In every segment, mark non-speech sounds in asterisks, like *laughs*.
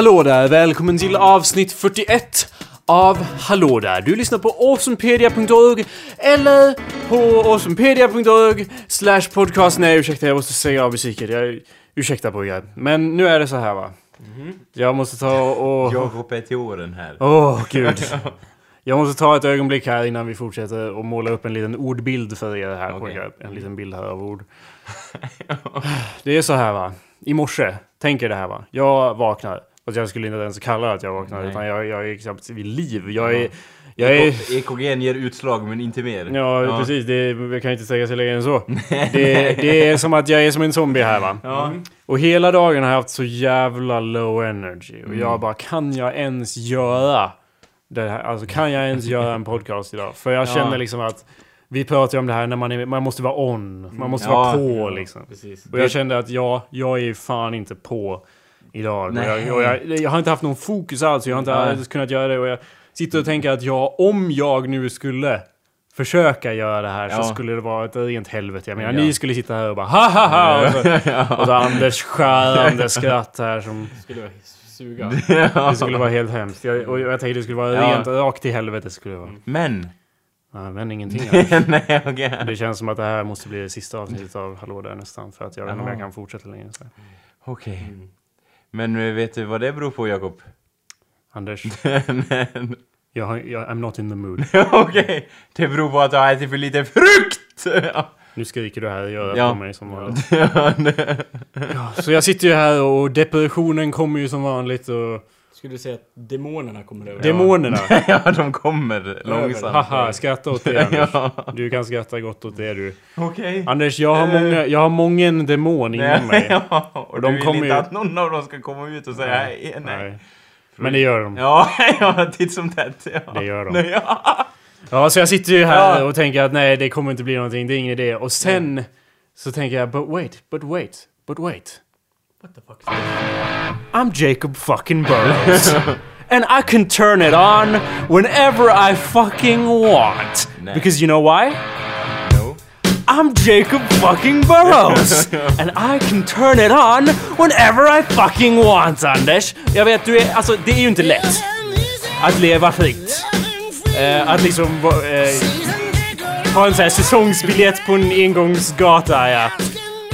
Hallå där, välkommen till avsnitt 41 av Hallå där. Du lyssnar på awesomepedia.org eller på awesomepedia.org slash podcast. Nej, ursäkta, jag måste säga av musiken. Jag, ursäkta pojkar. Men nu är det så här va. Jag måste ta och... Jakob är till åren här. Åh, gud. Jag måste ta ett ögonblick här innan vi fortsätter och måla upp en liten ordbild för er här pojkar. En liten bild här av ord. *laughs* Det är så här va. I morse, tänk er det här va. Jag vaknar. Fast jag skulle inte ens kalla det att jag vaknar. Nej. Utan jag, jag är knappt vid liv. Jag är... Jag är... Eko- EKG'n ger utslag men inte mer. Ja, precis. Det, jag kan inte säga sig längre än så. *laughs* Det, det är som att jag är som en zombie här va. Ja. Och hela dagen har jag haft så jävla low energy. Och Mm. jag bara, kan jag ens göra det här? Alltså kan jag ens göra en podcast idag? För jag Ja. känner liksom att vi pratar ju om det här när man, är, man måste vara on. Man måste Ja. vara på Ja, liksom. Precis. Och jag kände att ja, jag är ju fan inte på idag. Och jag, och jag, jag har inte haft någon fokus alls. Jag har inte Nej. kunnat göra det. Och jag sitter och tänker att ja, om jag nu skulle försöka göra det här så Ja. skulle det vara ett rent helvete. Jag menar, Ja. ni skulle sitta här och bara ha ha ha! Och så, och så Anders skärande skratt här som... skulle suga. Det skulle vara helt hemskt. Jag, och jag tänkte det skulle vara rent rakt till helvete skulle det vara. Men. Ja, men ingenting. *laughs* Nej, okej. Det känns som att det här måste bli det sista avsnittet av Hallå där nästan. För att jag vet inte om jag kan fortsätta längre. Så. här. Okej. Men eh, vet du vad det beror på, Jakob? Anders, *laughs* jag, har- jag, I'm not in the mood. *laughs* Okej. Det beror på att du har ätit för lite frukt! *laughs* Nu skriker du här i örat Ja. på mig som vanligt. Ja, Så jag sitter ju här och depressionen kommer ju som vanligt och Skulle du säga att demonerna kommer över? demonerna. ja, *laughs* de kommer långsamt. Haha, skratta åt det Anders. *laughs* Ja. Du kan skratta gott åt det du. Okej. Anders, jag har många, jag har mången demon inom mig. *laughs* Ja, och de du vill kommer inte ju- att någon av dem ska komma ut och säga nej. nej. Nej. Men det gör de. Ja, ja, titt som tätt. Ja. Det gör de. Nej, Ja. Ja, så jag sitter ju här Ja. och tänker att nej, det kommer inte bli någonting. Det är ingen idé. Och sen så tänker jag, but wait, but wait, but wait. What the fuck? I'm Jacob fucking Burrows. *laughs* and I can turn it on whenever I fucking want. Nej. Because you know why? No. I'm Jacob fucking Burrows! *laughs* and I can turn it on whenever I fucking want, Anders! Jag vet, du är, alltså det är ju inte lätt att leva fritt. Eh, att liksom eh, ha en sån här säsongsbiljett på en engångsgata, ja.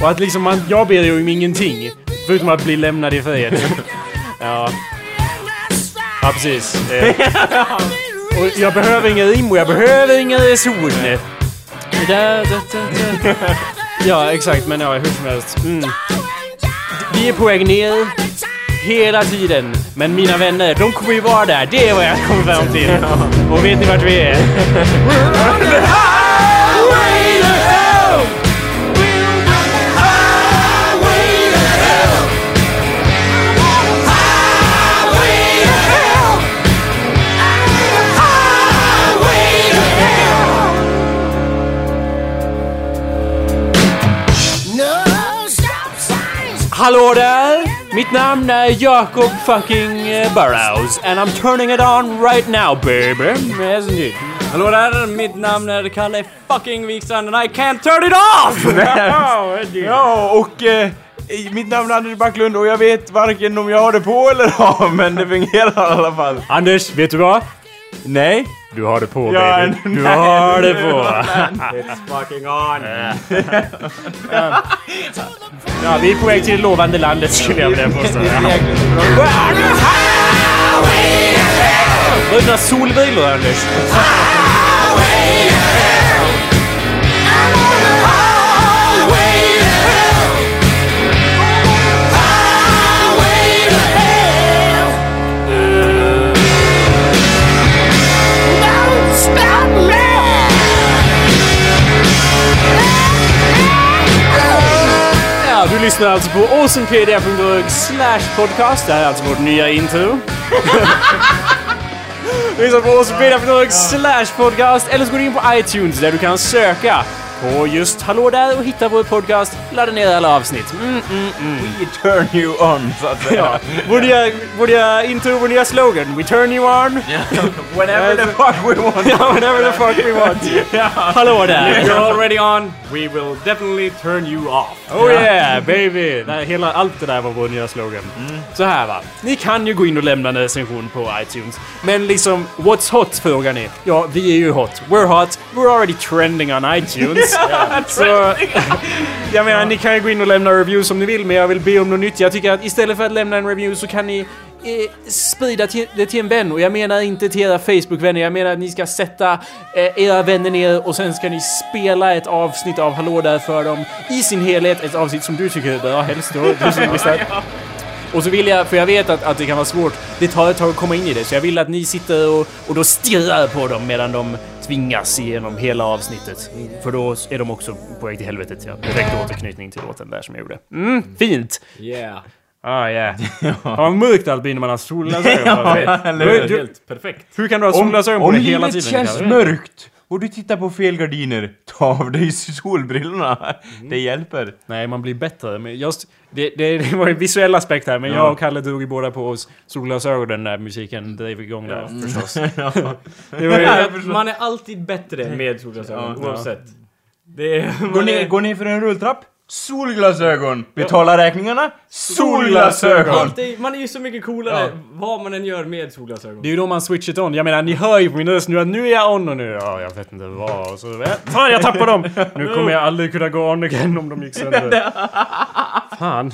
Och att liksom man, jag ber ju om ingenting. Förutom att bli lämnad i fred. *laughs* ja. Ja, precis. Eh, *laughs* och jag behöver ingen rim och jag behöver ingen reson. Ja, exakt. Men ja, hur som helst. Mm. Vi är på väg ner hela tiden. Men mina vänner, de kommer ju vara där. Det är vad jag kommer fram till. Och vet ni vart vi är? *laughs* Hallå där! Mitt namn är Jacob fucking eh, Burrows and I'm turning it on right now baby. Hallå där, mitt namn är Kalle fucking Wikstrand and I can't turn it off! *laughs* Ja, och eh, mitt namn är Anders Backlund och jag vet varken om jag har det på eller *laughs* av, men det fungerar i alla fall. Anders, vet du vad? Nej. Du har det på Ja, baby. Du nej. har det *laughs* på. It's fucking on! Ja, vi är på väg till det lovande landet skulle jag vilja påstå. Ja. Bruna solbrillor Anders. Lyssnar alltså på awesomepedia.org slash podcast. Det här är alltså vårt nya intro. *laughs* Du lyssnar på awesomepedia.org slash podcast eller så går du in på iTunes där du kan söka på just Hallå där och hitta vår podcast. Ladda ner alla avsnitt. Mm, mm, mm. We turn you on, så att säga. *laughs* Ja. Vår nya, vår nya intro, vår nya slogan. We turn you on. *laughs* Whenever the fuck we want. Ja, whenever the fuck we want. Hallå där. You're already on, we will definitely turn you off. Oh yeah, baby! Det här, hela, allt det där var vår nya slogan. Så här va. Ni kan ju gå in och lämna en recension på iTunes. Men liksom, what's hot frågar ni? Ja, vi är ju hot. We're hot. We're already trending on iTunes. *laughs* Så, jag menar, ni kan ju gå in och lämna reviews om ni vill, men jag vill be om något nytt. Jag tycker att istället för att lämna en review så kan ni eh, sprida till, det till en vän. Och jag menar inte till era Facebook-vänner, jag menar att ni ska sätta eh, era vänner ner och sen ska ni spela ett avsnitt av Hallå där för dem i sin helhet. Ett avsnitt som du tycker är bra, helst då. Du som lyssnar. *laughs* Och så vill jag, för jag vet att, att det kan vara svårt, det tar ett tag att komma in i det, så jag vill att ni sitter och, och då stirrar på dem medan de tvingas igenom hela avsnittet. För då är de också på väg till helvetet. Ja. Direkt återknytning till låten där som jag gjorde. Mm, fint! Yeah. Ah, yeah. *laughs* Ja, vad mörkt allt blir när man har solglasögon på *laughs* sig. eller hur? du- Helt perfekt. Hur kan du ha Om, solglasögon på om dig hela livet tiden? känns Mikael? mörkt och du tittar på fel gardiner, ta av dig solbrillorna. Det hjälper. Nej, man blir bättre. Men just, det, det, det var en visuell aspekt här, men jag och Kalle drog ju båda på oss solglasögon när musiken drev igång där *laughs* förstås. Det var ju, Ja, man är alltid bättre med solglasögon, Ja. oavsett. Det är... Gå ner, gå ner för en rulltrapp. Solglasögon. Betala räkningarna. Solglasögon. Alltid, man är ju så mycket coolare vad man än gör med solglasögon. det är ju då man switch it on. Jag menar, ni hör ju på min röst nu att nu är jag on och nu... Ja, jag vet inte vad. Och så, äh, fan, jag tappade dem! Nu kommer jag aldrig kunna gå on again om de gick sönder. *laughs* Fan.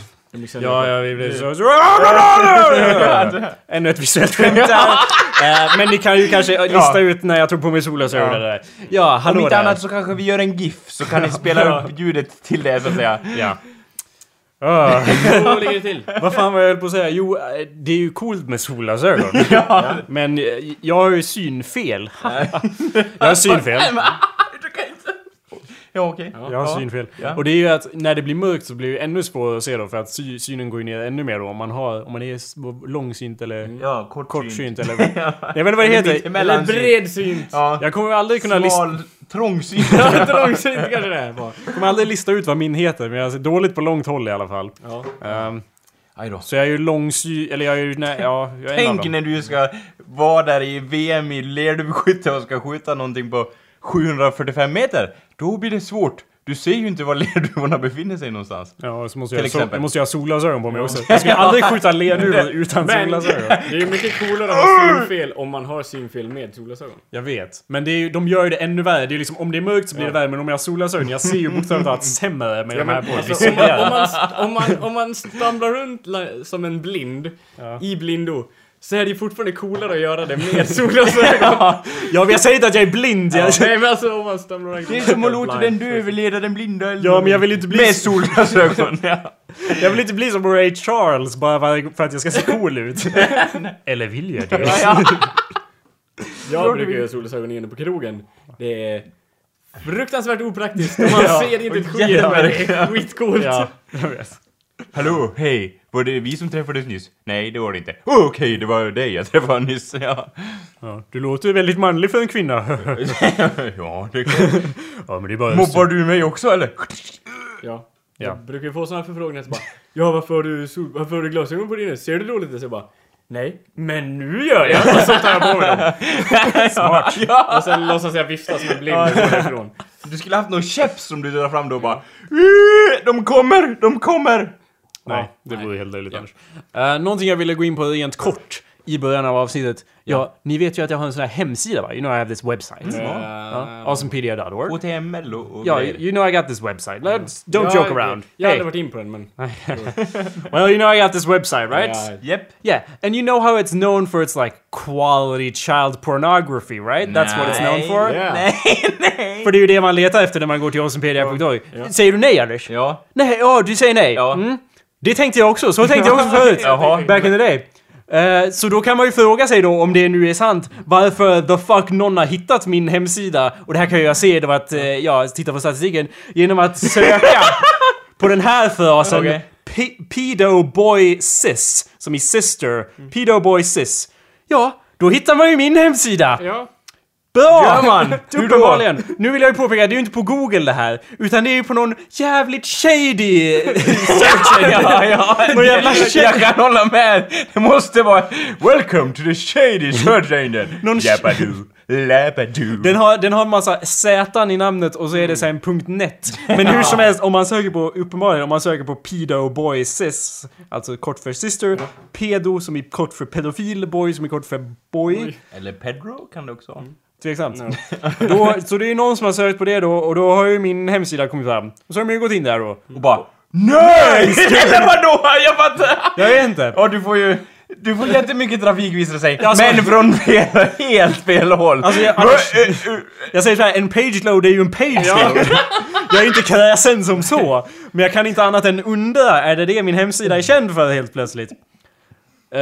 Ja, ja, vi blev så... *laughs* *laughs* Ännu ett visuellt skämt där. *laughs* Eh, Men ni kan ju kanske lista ut när jag tog på mig solglasögonen Ja. där. Ja, Om hallå inte där. annat så kanske vi gör en GIF så kan ni spela upp ljudet till det så att säga. Ja. Ah. Hur ligger det till? Vad fan var jag höll på att säga? Jo, eh, det är ju coolt med solglasögon. Men eh, jag har ju synfel. jag har synfel. Ja okej. Jag har synfel. Ja. Och det är ju att när det blir mörkt så blir det ännu svårare att se då för att sy synen går ju ner ännu mer då om man har, om man är långsynt eller Ja, kortsynt. kortsynt *laughs* eller... Jag vet inte vad det heter. Eller bredsynt. Ja. Jag kommer aldrig kunna lista... Trångsynt. *laughs* Ja, inte långsynt kanske det är. Jag kommer aldrig lista ut vad min heter, men jag ser dåligt på långt håll i alla fall. Ja. Då. så jag är ju långsy... Eller jag är ju... Nej, ja, jag är Tänk när du ska vara där i VM i lerduvskytte och ska skjuta någonting på 745 meter. Då blir det svårt. Du ser ju inte var *laughs* lerduvorna befinner sig någonstans. Ja, så måste Till jag, så, exempel. jag måste jag ha solglasögon på mig också. Jag ska aldrig skjuta lerduvor *laughs* utan Men solglasögon. det är ju mycket coolare att ha synfel om man har synfel med solglasögon. Jag vet. Men det är ju, de gör ju det ännu värre. Det är ju liksom, om det är mörkt så blir det värre, men om jag har solglasögon, jag ser ju bokstavligt talat sämre med de här på. Alltså, om, man, om, man, om, man, om man stamblar runt som en blind i blindo så är det ju fortfarande coolare att göra det med *laughs* solglasögon. Ja, men jag säger inte att jag är blind. Jag, Nej men alltså om man Det är som att *laughs* låta den döve leda den blinda eller Ja, men jag vill inte bli- Med solglasögon, ja. *laughs* jag vill inte bli som Ray Charles bara för- att jag ska se cool ut. Eller vill jag det? Jag brukar göra solglasögon inne på krogen. Det är fruktansvärt opraktiskt och man ser inte ett skit det är skitcoolt. Ja. Hallå, hej. Var det vi som träffades nyss? Nej, det var det inte. Oh, Okej, det var dig jag träffade nyss. Ja, Ja, du låter väldigt manlig för en kvinna. *laughs* ja det kan... *laughs* Ja, men det är bara... Mobbar du mig också eller? Ja. Ja. Jag brukar ju få sådana förfrågningar så bara Ja varför har du, sol- varför har du glasögon på dina? Ser du dåligt? Så jag bara Nej, men nu gör jag! Och så tar jag på mig dem. *laughs* Smart. Ja. Och sen låtsas jag vifta som en blind och går därifrån. Du skulle haft någon käps som du drar fram då och bara "Eh, De kommer, de kommer! Nej, det vore helt löjligt annars. Uh, någonting jag ville gå in på rent kort i början av avsnittet. Ja, ni vet ju att jag har en sån här hemsida va? You know I have this website. Eh, Ja, awesomepedia.org. HTML och... Ja, you know I got this website. Let's, don't jag- joke around. Jag har Hey. aldrig varit in på den men... *laughs* Well, you know I got this website, right? Ja, Japp. Yeah, and you know how it's known for its like quality child pornography, right? That's what it's known Nej. for. Ja. Nej, *laughs* nej! För det är ju det man letar efter när man går till awesomepedia.org. Säger du nej, Anders? Ja. Nej, ja, du säger nej. Ja. Mm. Det tänkte jag också, så tänkte jag också förut. *laughs* Jaha. Back in the day. Eh, så då kan man ju fråga sig då, om det nu är sant, varför the fuck någon har hittat min hemsida. Och det här kan jag se genom att, uh, ja, titta på statistiken, genom att söka *laughs* på den här frasen. Okej. P- Pedo boy sis, som i sister. Pedo boy sis. Ja, då hittar man ju min hemsida. Ja. Bra! Man? *laughs* Uppenbarligen. Nu vill jag ju påpeka, det är ju inte på Google det här. Utan det är ju på någon jävligt shady *laughs* search. Ja, ja, *laughs* Någon jävla det, jag kan hålla med. Det måste vara Welcome to the shady search engine. Någon- labadoo. Den har, den har en massa Z i namnet och så är det sen .net. Men hur som helst, om man söker på, uppenbarligen, om man söker på pedo boy sis, alltså kort för sister, pedo som är kort för pedofil, boy som är kort för boy. Eller Pedro kan det också vara. Tveksamt. *laughs* Då, så det är någon som har sökt på det då och då har ju min hemsida kommit fram. Och så har de ju gått in där då. Och bara NICE! Eller *laughs* vadå? Jag fattar! Jag vet inte. Och du får ju... Du får jättemycket trafik visar sig. alltså- men från fel, helt fel håll. Alltså, jag- annars- eh, eh, Jag säger såhär, en page load är ju en page load. Jag är inte kräsen som så. Men jag kan inte annat än undra, är det det min hemsida är känd för helt plötsligt? Uh,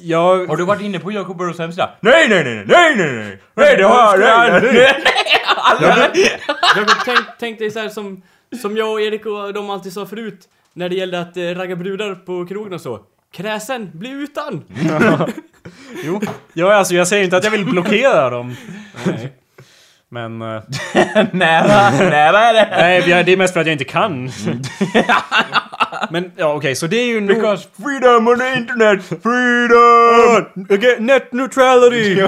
jag... Har du varit inne på Jacob Burrows hemsida? Nej, nej, nej, nej, nej, nej, nej, det har jag *laughs* nej, nej, nej. Jakob, tänk, tänk dig så här som, som jag och Erik och de alltid sa förut när det gällde att eh, ragga brudar på krogen och så. Kräsen, bli utan! *laughs* Jo. Ja, alltså jag säger inte att jag vill blockera dem. Men... eh, *laughs* Nära, nära är det. nej, det är mest för att jag inte kan. *laughs* Men ja, okej, så det är ju. Because freedom on the internet, freedom! Okay, net neutrality! *laughs*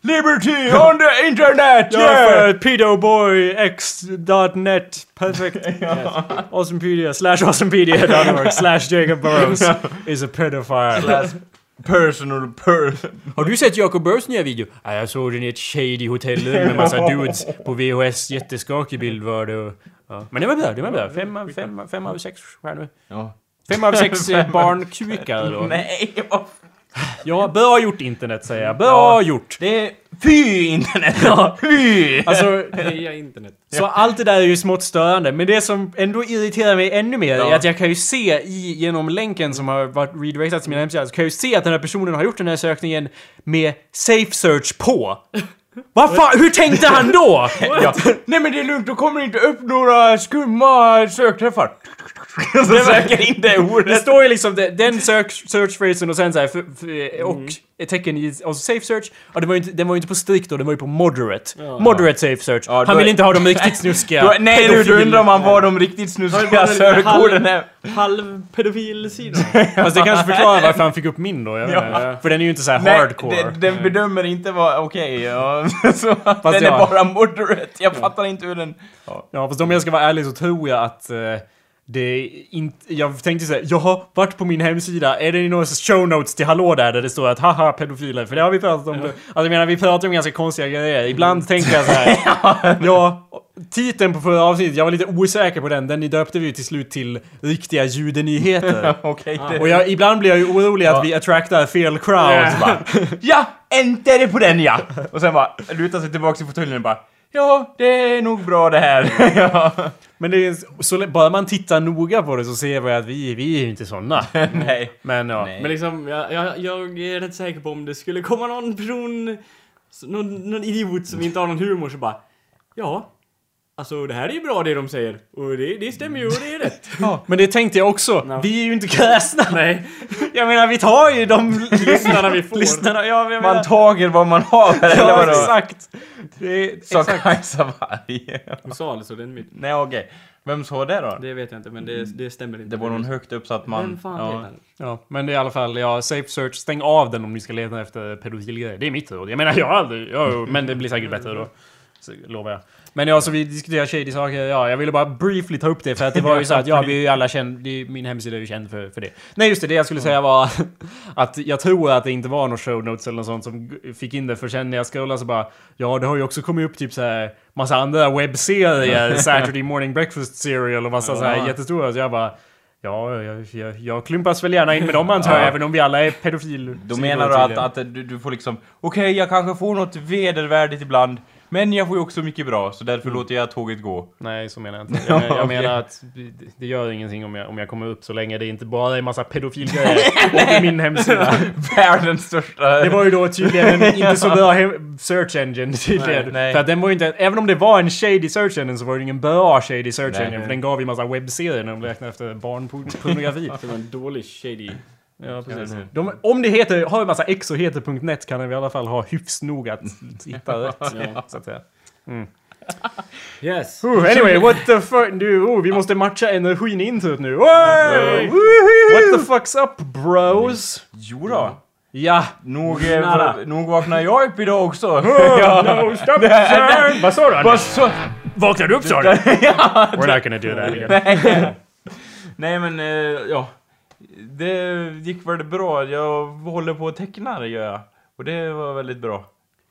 Liberty on the internet, yeah! för pedoboyx.net. Perfekt. Awesomepedia slash awesomepedia.org slash Jacob Burrows is a pedophile. That's personal person. Har du sett Jacob Burrows nya video? Ja, jag såg den i ett shady hotell med massa dudes på VHS. Jätteskakig bild var det. och- Ja. Men det var bra, det var bra. Fem, av- fem, fem av sex stjärnor. Ja. Fem av sex eh, *laughs* barnkukar då. Nej, vad Ja, bra gjort internet säger jag. Bra gjort! Det är... Fy internet! Fy! Alltså, Heja internet. Så allt det där är ju smått störande, men det som ändå irriterar mig ännu mer är Ja. att jag kan ju se i, genom länken som har varit redirectat till min hemsida, så kan jag ju se att den här personen har gjort den här sökningen med Safe Search på. Vad fan, hur tänkte han då? Ja. Nej men det är lugnt, då kommer det inte upp några skumma sökträffar. *laughs* Så söker in det Det ordet. står ju liksom det- den sök, searchphrasen och sen så här, f- f- och ett tecken i, och så safe search. Och det var ju inte, den var ju inte på strikt då, den var ju på moderate. Moderate safe search. Ja, han vill är- inte ha de riktigt *laughs* snuskiga. Då, nej nu, då undrar man vad de riktigt snuskiga sökorden är. Halv pedofilsidan. *laughs* Fast det kanske förklarar varför han fick upp min då. Jag inte. För den är ju inte så här Nej, hardcore. det- den bedömer inte vad okej, ja. Så den är ja. bara moderate. Jag fattar inte hur den... Ja. Ja, fast om jag ska vara ärlig så tror jag att det inte... Jag tänkte säga, jag har varit på min hemsida, är det några show notes till hallå där, där det står att haha pedofiler? För det har vi pratat om. Alltså jag menar, vi pratar om ganska konstiga grejer. Ibland tänker jag så här. *laughs* ja, titeln på förra avsnittet, jag var lite osäker på den. Den döpte vi ju till slut till riktiga judenyheter. *laughs* Okej, det... Och jag, ibland blir jag ju orolig att Ja. vi attractar fel crowd. Ja, *laughs* enter det på den ja! Och sen bara lutar sig tillbaka i fåtöljen och bara Ja, det är nog bra det här. *laughs* ja. Men det är, så bara man tittar noga på det så ser vi att vi, vi är ju inte såna. *laughs* Nej. Men ja. Nej. Men liksom, jag, jag, jag är rätt säker på om det skulle komma någon person, någon, någon idiot som inte har någon humor så bara Ja, alltså det här är ju bra det de säger. Och det, det stämmer ju och det är rätt. *laughs* Men det tänkte jag också. No. Vi är ju inte kräsna. Nej, Jag menar, vi tar ju de lyssnarna vi får. lyssnarna. Ja, jag Man tager vad man har, eller ja, vadå? exakt. Det är, Sa exakt. Kajsa Warg. Hon sa alltså den mitt. Nej okej. Vem sa det då? Det vet jag inte men det, det stämmer inte. Det var någon högt uppsatt man. Vem fan ja. Ja, men det är i alla fall, ja, safe search. Stäng av den om ni ska leta efter pedofilgrejer. Det är mitt råd. Jag menar, jag har aldrig... Ja, men det blir säkert bättre då. Så, lovar jag. Men ja, så vi diskuterar shady saker. Ja, jag ville bara briefly ta upp det för att det var ju så att ja, vi är ju alla känd, det är, min hemsida är ju känd för, för det. Nej just det, det jag skulle säga var *laughs* att jag tror att det inte var några show notes eller något sånt som fick in det. För sen när jag scrollade så bara, ja det har ju också kommit upp typ så här massa andra webbserier, *laughs* Saturday morning breakfast serial och massa så här Ja. jättestora. Så jag bara, ja, jag, jag, jag klumpas väl gärna in med dem antar jag, Ja. även om vi alla är pedofil. Då menar du att, att du, du får liksom, okej jag kanske får något vedervärdigt ibland, men jag får ju också mycket bra, så därför låter jag tåget gå. Nej, så menar jag inte. Jag, men- jag *laughs* menar att det, gör ingenting om jag, om jag kommer upp så länge det inte bara är en massa pedofilgrejer *laughs* på min hemsida. *laughs* Världens största... Det var ju då tydligen en inte så bra search engine tydligen. Nej, nej. För att den var ju inte, även om det var en shady search engine så var det ingen bra shady search Nej, engine. nej. För den gav ju massa webbserier när de räknade efter barnpornografi. Det var en dålig shady Ja, precis. De, om det heter, har en massa X och heter .net kan de i alla fall ha hyfs nog att hitta rätt. *laughs* Ja. Så att säga. Yes. Oh, anyway, what the fuck? Du, oh, vi måste matcha energin introt nu. Oj! What the fuck's up bros? Jo då. Ja. Nog, eh, nog vaknar jag upp idag också. *laughs* No, stop sir! Vad sa du Vad så? Vaknar du upp sa du? *laughs* We're not gonna do that again. Nej men, eh, ja. Det gick väl bra. Jag håller på att teckna, det gör jag. Och det var väldigt bra.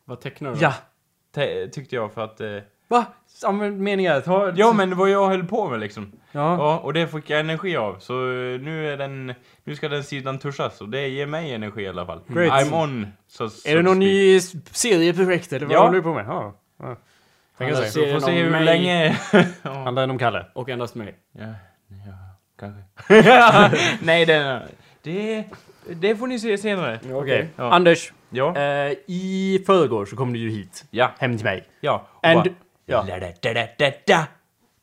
Vad tecknar du? Ja. Te- tyckte jag för att... Eh, Va? Använd meningar. Ta... ja men det var jag höll på med liksom. Ja. Ja, och det fick jag energi av. Så eh, nu är den... Nu ska den sidan tuschas och det ger mig energi i alla fall. Great. I'm on. Så, så Är det någon ny serieprojekt eller vad Ja. håller du på med? Ja. ja. Se Serien om hur mig. länge... *laughs* Handlar den om Kalle? Och endast mig. Ja, ja kanske. *laughs* Nej, det, det, det får ni se senare. Okej. Ja. Anders, Ja. eh, i förrgår så kom du ju hit. Ja. Hem till mig. Ja. och And... bara, Ja. da, da, da, da, da.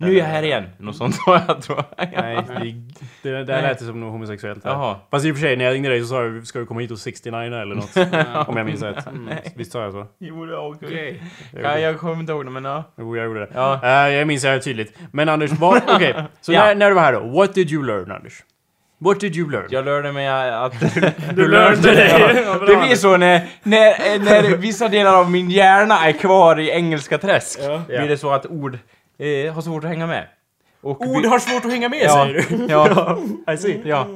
Nu är jag här igen. Något sånt sa jag tror jag. *laughs* Nej, det, det där lät som något homosexuellt. här. Jaha. Fast i och för sig, när jag ringde dig så sa du ska du komma hit och 69 eller något. *laughs* om jag minns rätt. *laughs* Visst sa jag så? Jo, det var okej. Okej. Ja, jag kommer inte ihåg det, men ja. Jo, jag gjorde det. Ja. Eh, jag minns det här tydligt. Men Anders, vad... Okej. Så Ja. när, när du var här då, what did you learn Anders? What did you learn? Jag lärde mig att... du lärde dig! Ja. Det blir så när, när, när vissa delar av min hjärna är kvar i engelska träsk. Ja. Blir det så att ord eh, har svårt att hänga med. Och Ord vi- har svårt att hänga med Ja, säger du? ja, I see. ja.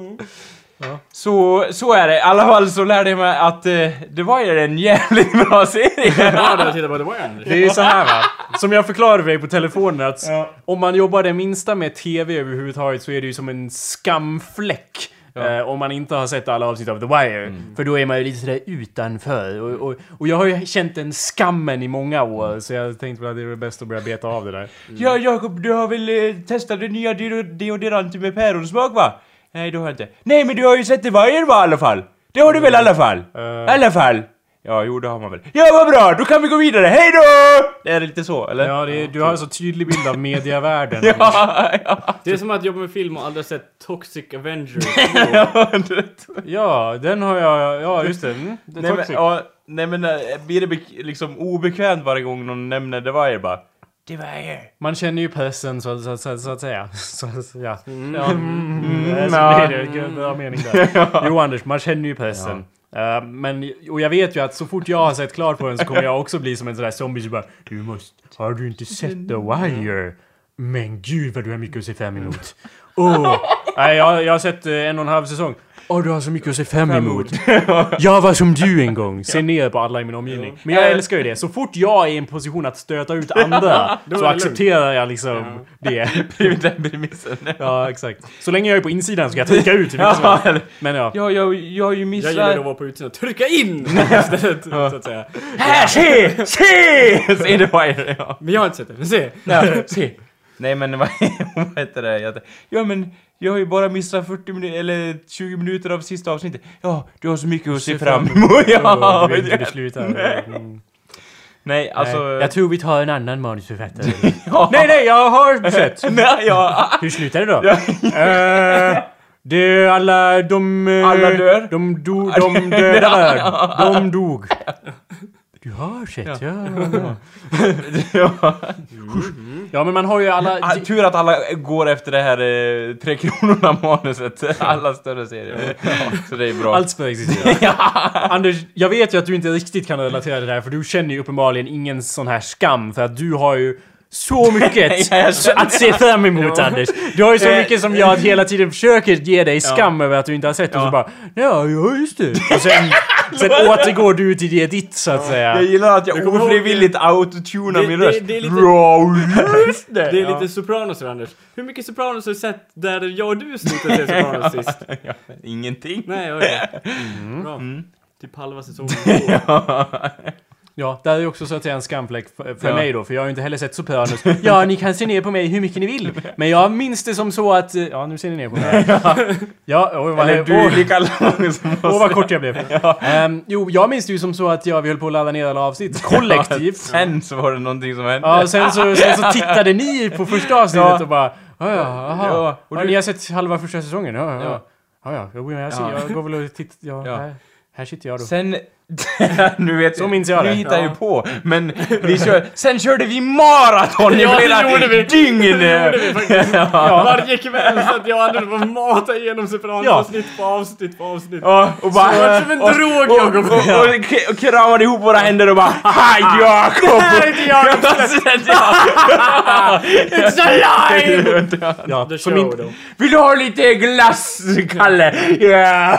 Så, så är det. I alla fall så lärde jag mig att eh, det var ju en jävligt bra serie. Ja, det titta på The Wire. Det är ju så här va, som jag förklarade för dig på telefonen att Ja. om man jobbar det minsta med TV överhuvudtaget så är det ju som en skamfläck. Eh, om man inte har sett alla avsnitt av The Wire. För då är man ju lite sådär utanför. Och, och, och jag har ju känt den skammen i många år så jag tänkte att det är bäst att börja beta av det där. Ja, Jakob, du har väl eh, testat det nya deo- deodoranten med päronsmak va? Nej, det har jag inte. Nej, men du har ju sett det varje va i alla fall? Det har du väl i alla fall? Eh. I alla fall. Ja, jo det har man väl. Ja, vad bra! Då kan vi gå vidare. Hej då! Det är lite så, eller? Ja, det är, du har en så tydlig bild av mediavärlden. *laughs* ja, ja. Det är som att jobba med film och aldrig sett Toxic Avenger. *laughs* ja, Ja, den har jag... Ja, just det. Mm, det nej, men, ja, nej men, äh, blir det liksom obekvämt varje gång någon nämner The Wire bara? The Wire. Man känner ju pressen så, så, så, så att säga. *laughs* Så, så, ja. Mm. Ja, mm, ja. så blir det. Gud, Bra mening där. Jo Anders, man känner ju pressen. Eh, men, och jag vet ju att så fort jag har sett klart på den så kommer jag också bli som en sån där zombie som bara Du måste, har du inte sett The Wire? Men gud vad du har mycket att se fram emot. *laughs* Åh! Nej, jag, jag har sett eh, en och en halv säsong. Åh, du har så mycket att se fram emot. *laughs* Jag var som du en gång. Se ner på alla i min omgivning. Men jag älskar ju det. Så fort jag är i en position att stöta ut *laughs* andra så det accepterar jag liksom det. *laughs* Den premissen. Ja, exakt. Så länge jag är på insidan så kan jag trycka ut hur mycket som helst. Men ja. ja, jag, jag har ju Jag missat... gillar att vara på utsidan trycka in istället, så att säga. Här, se! Se! Se The Wire, ja. Men jag har inte sett den, se! ja se. Nej men vad, *laughs* vad heter det? Jag, ja men, jag har ju bara missat 40 minuter, eller 20 minuter av sista avsnittet. Ja, du har så mycket att se fram emot. *laughs* Ja, du vet inte slutar. Mm. Nej, alltså... Nej, jag tror vi tar en annan manusförfattare. *laughs* ja. nej, nej, jag har sett. Nej, ja. Hur slutar det då? Eh, det alla de... eh, Alla dör? De dog, de döda. De dog. Du har sett, ja. *laughs* ja. *laughs* Ja, men man har ju alla... Ah, Tur att alla går efter det här eh, Tre Kronorna *laughs* manuset. Alla större serier. Så det är bra. Allt ska existera. Anders, jag vet ju att du inte riktigt kan relatera till det här för du känner ju uppenbarligen ingen sån här skam för att du har ju så mycket Ja, att se fram emot Anders. Du har ju så Eh, mycket som jag hela tiden försöker ge dig skam över att du inte har sett och så Ja. bara Ja, ja just det. Och sen, sen *laughs* återgår du till det ditt så att säga. Jag gillar att jag kommer ofrivilligt autotunar Det- min det- röst. det är lite- *laughs* det! Det är lite Sopranos Anders. Hur mycket Sopranos har du sett där jag och du slutade se Sopranos *laughs* sist? Ja, ingenting. Nej, okej. Bra. Typ halva säsongen. Ja, det är ju också så att säga en skamfläck för, för Ja. mig då, för jag har ju inte heller sett Sopranos. Ja, ni kan se ner på mig hur mycket ni vill. Men jag minns det som så att... eh, Ja, nu ser ni ner på mig. *laughs* Ja, oj, vad, Eller du är lika lång som oss. Åh vad kort jag blev. Ehm, jo, jag minns det ju som så att jag, vi höll på att ladda ner alla avsnitt kollektivt. *laughs* Sen så var det någonting som hände. Ja, sen så, sen så tittade ni på första avsnittet Ja. och bara Ja, ja, aha. Ja, och ja, ni har sett halva första säsongen? Ja, ja. Ja. Ja, ja. Jag, ser, jag går väl och tittar. Ja, Ja. Här, här sitter jag då. Sen... *laughs* nu vet Så minns jag det. hittar jag Ja. ju på. Men vi kör, sen körde vi maraton i Ja, det flera gjorde vi. dygn! Det gjorde vi faktiskt. *laughs* ja. Varje kväll satt jag och Anders och matade igenom Sopranos Ja. avsnitt på avsnitt på avsnitt. Ja, och bara... Så det var som en och- drog, och, Jakob. och, och, och, och kramade ihop våra händer och bara Hej *laughs* Jakob! Det här är inte jag! It's alive! Ja, The show då. Vill du ha lite glass, Kalle? Ja!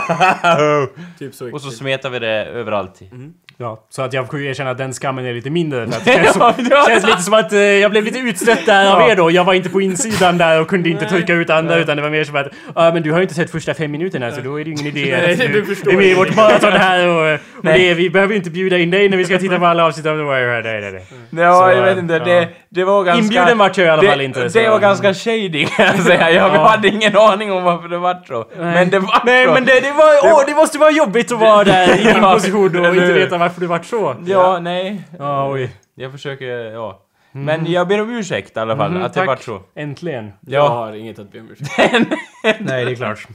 Typ så Och så smetar vi det överallt. Gibralti. Mm-hmm. Ja, så att jag får ju erkänna att den skammen är lite mindre. För att *laughs* det känns, som, känns lite som att eh, jag blev lite utstött där av er då. Jag var inte på insidan där och kunde inte trycka ut andra utan det var mer som att Ja men du har ju inte sett första fem minuterna så då är det ju ingen idé att du du, är med i vårt maraton här och, *laughs* och Nej. det, vi behöver ju inte bjuda in dig när vi ska titta på alla avsnitt av The Wire. Nej, nej, nej. Ja, Så, jag vet inte. ja. Det, det var ganska... Inbjuden vart jag i alla fall det, inte. så- Det var ganska shady kan jag säga. Jag Ja. hade ingen aning om varför det vart så. Men det vart Nej så. men det, det var, åh det måste vara jobbigt att vara där i din position och inte veta varför det vart så. Ja, nej. Ja, oj. Jag försöker, ja. Men jag ber om ursäkt i alla fall, Mhm, att det tack. vart så. Äntligen. Jag Ja. har inget att be om ursäkt. *laughs* Nej, det är klart.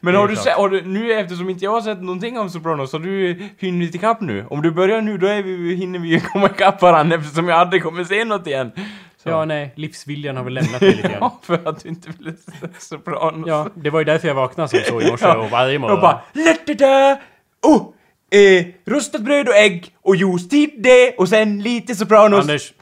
Men Det är har du, klart. sett, har du, nu eftersom inte jag har sett någonting av Sopranos, har du hunnit ikapp nu? Om du börjar nu, då är vi, hinner vi ju *laughs* komma ikapp varandra eftersom jag aldrig kommer se något igen. Så. Ja, nej. Livsviljan har väl lämnat mig lite grann. *laughs* Ja, för att du inte ville se Sopranos. Ja, det var ju därför jag vaknade som så i morse Ja. och varje morgon. bara LÄTTEDA! Oh! Eh, rostat bröd och ägg och juice till det och sen lite Sopranos. Anders.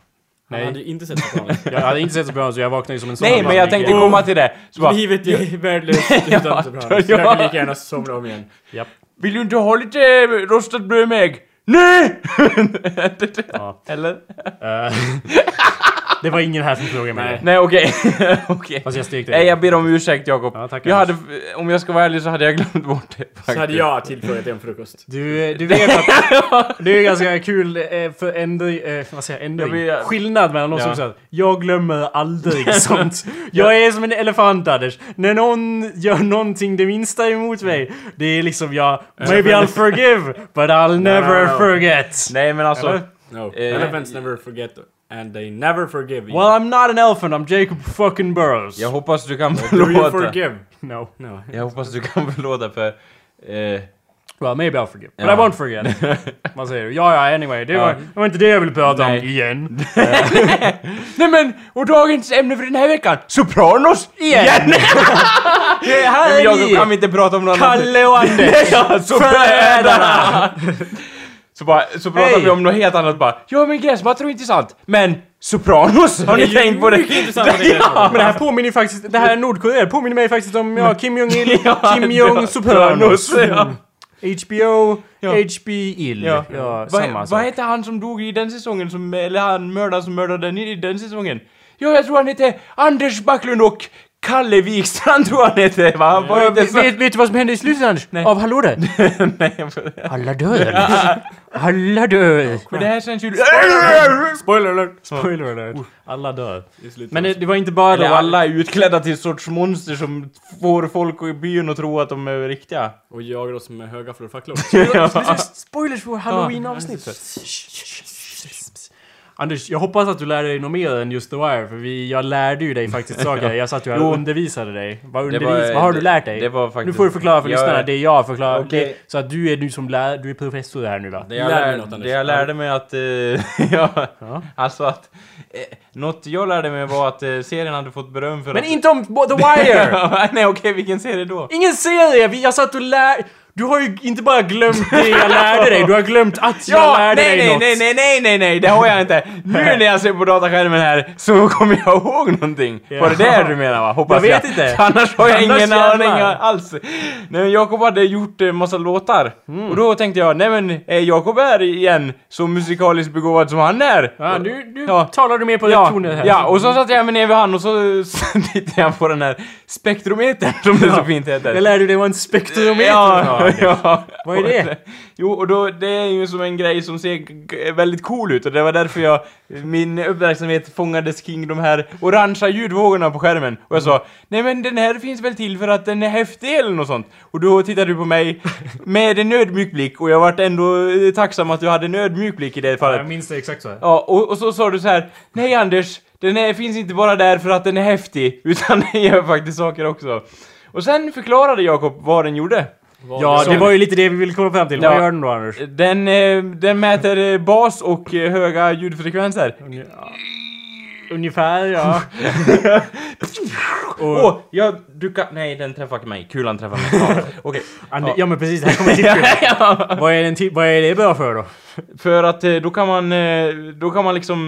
Han hade Nej. inte sett Sopranos. *laughs* Jag hade inte sett bra så jag vaknade ju som en sån. Nej, men jag tänkte komma till det. Så bara, Livet är värdelöst *laughs* utan Ja, Sopranos. ja. Jag kan lika gärna somna om igen. Japp. Vill du inte ha lite rostat bröd med ägg? Nej! *laughs* Ja. Eller? Det var ingen här som frågade mig Nej. det. Nej, okej. *laughs* okej. Fast jag stekte Nej, jag ber om ursäkt Jakob. Ja, tack, jag hade, om jag ska vara ärlig så hade jag glömt bort det faktiskt. Så hade jag tillfrågat en frukost. Du, du vet att *laughs* det är ganska kul eh, för ändring, eh, vad säger jag, ändring? Jag vet- Skillnad mellan någon Ja. som säger jag glömmer aldrig *laughs* sånt. Jag är som en elefant Anders. När någon gör någonting det minsta emot mig, det är liksom jag, maybe I'll forgive, but I'll never no, no. forget. Nej, men alltså... No. Eh, Elephants never forget and they never forgive you. Well I'm not an elephant, I'm Jacob fucking Burrows. Jag hoppas du kan Do you förlåta. forgive? No. No. Jag hoppas du kan förlåta för... Eh, Well maybe I'll forgive. But Ja. I won't forget. *laughs* Vad säger? Ja, ja, anyway. Det var, Ja. det var inte det jag ville prata Nej. om igen. *laughs* *laughs* Nej men, och dagens ämne för den här veckan, Sopranos igen! Det här är Jakob, ni! kan vi inte prata om något Kalle och Anders! Ja, så! Så, bara, så pratar Hej. vi om något helt annat bara. Ja men gräsmattor är intressant, men Sopranos, har ni *laughs* Det tänkt på det? intressant det. *laughs* Men det här påminner ju faktiskt, det här Nordkorea påminner mig faktiskt om ja, Kim Jong-Il, *laughs* Ja, Kim Jong Sopranos. Sopranos, ja. HBO, Ja. HB-Il. Ja, Ja. samma Vad, vad hette han som dog i den säsongen, som, eller han mördaren som mördade den i den säsongen? Ja, jag tror han hette Anders Backlund och Kalle Wikstrand tror han hette, va? Han var inte vet, så... vet, vet du vad som hände i slutet? Nej. Av Hallå där? *laughs* Nej, Alla dör. Alla dör. men det här känns ju... Spoiler alert! Spoiler alert. Alla dör. Men det, det var inte bara då... Eller alla är utklädda till sorts monster som får folk i byn att tro att de är riktiga. Och jag då som är högafflar och facklor. *laughs* *laughs* Spoilers för halloween-avsnittet. Anders, jag hoppas att du lär dig något mer än just The Wire, för vi, jag lärde ju dig faktiskt *laughs* saker. Jag satt ju här och undervisade dig. Vad, undervis, var- vad har du det- lärt dig? det var nu faktiskt- får du förklara för Jag- lyssnarna det jag förklarar. Det, så att du är nu som lär, du är professor här nu va? Det jag, Lär något, det jag lärde mig att... eh, *laughs* ja, Ja. alltså att... Eh, något jag lärde mig var att eh, serien hade fått beröm för Men att... inte om The Wire! *laughs* Nej okej, vilken serie då? Ingen serie! Vi- Jag satt och lär... Du har ju inte bara glömt det jag lärde dig, du har glömt att jag Ja, lärde nej, dig nej, något. nej, nej, nej, nej, nej, det har jag inte. Nu när jag ser på dataskärmen här så kommer jag ihåg någonting. Ja. Var det det du menar va? Hoppas Jag vet inte. *laughs* Annars har jag ingen aning alls. Nej men Jakob hade gjort en massa låtar. Mm. Och då tänkte jag, nej men är Jakob är igen så musikaliskt begåvad som han är? Ja, nu, nu Ja. talar du mer på Ja, toner här. ja, och så satt jag mig ner vid han och så, så *laughs* tittade jag på den här spektrometern som det så fint heter. Jag lärde dig vad en spektrometer Ja, ja. *laughs* Vad är *laughs* det? Jo, och då, det är ju som en grej som ser väldigt cool ut och det var därför jag, min uppmärksamhet fångades kring de här orangea ljudvågorna på skärmen. Och jag sa, nej men den här finns väl till för att den är häftig eller något sånt. Och då tittade du på mig *laughs* med en ödmjuk blick och jag vart ändå eh, tacksam att du hade en ödmjuk blick i det fallet. Jag minns det exakt så. här. Ja, och, och så sa du så här, nej Anders, den här finns inte bara där för att den är häftig, utan den gör faktiskt saker också. Och sen förklarade Jakob vad den gjorde. Ja, Som- det var ju lite det vi ville komma fram till. Ja. Vad gör den då Anders? Den, eh, den mäter eh, bas och eh, höga ljudfrekvenser. Ungefär, ja. *laughs* Åh, oh, jag, du kan... Nej, den träffar mig. Kulan träffar mig. Ja, Okej. *laughs* Ande- ja men precis, här kommer *laughs* ja. vad, är den vad är det bra för då? För att eh, då kan man, eh, då kan man liksom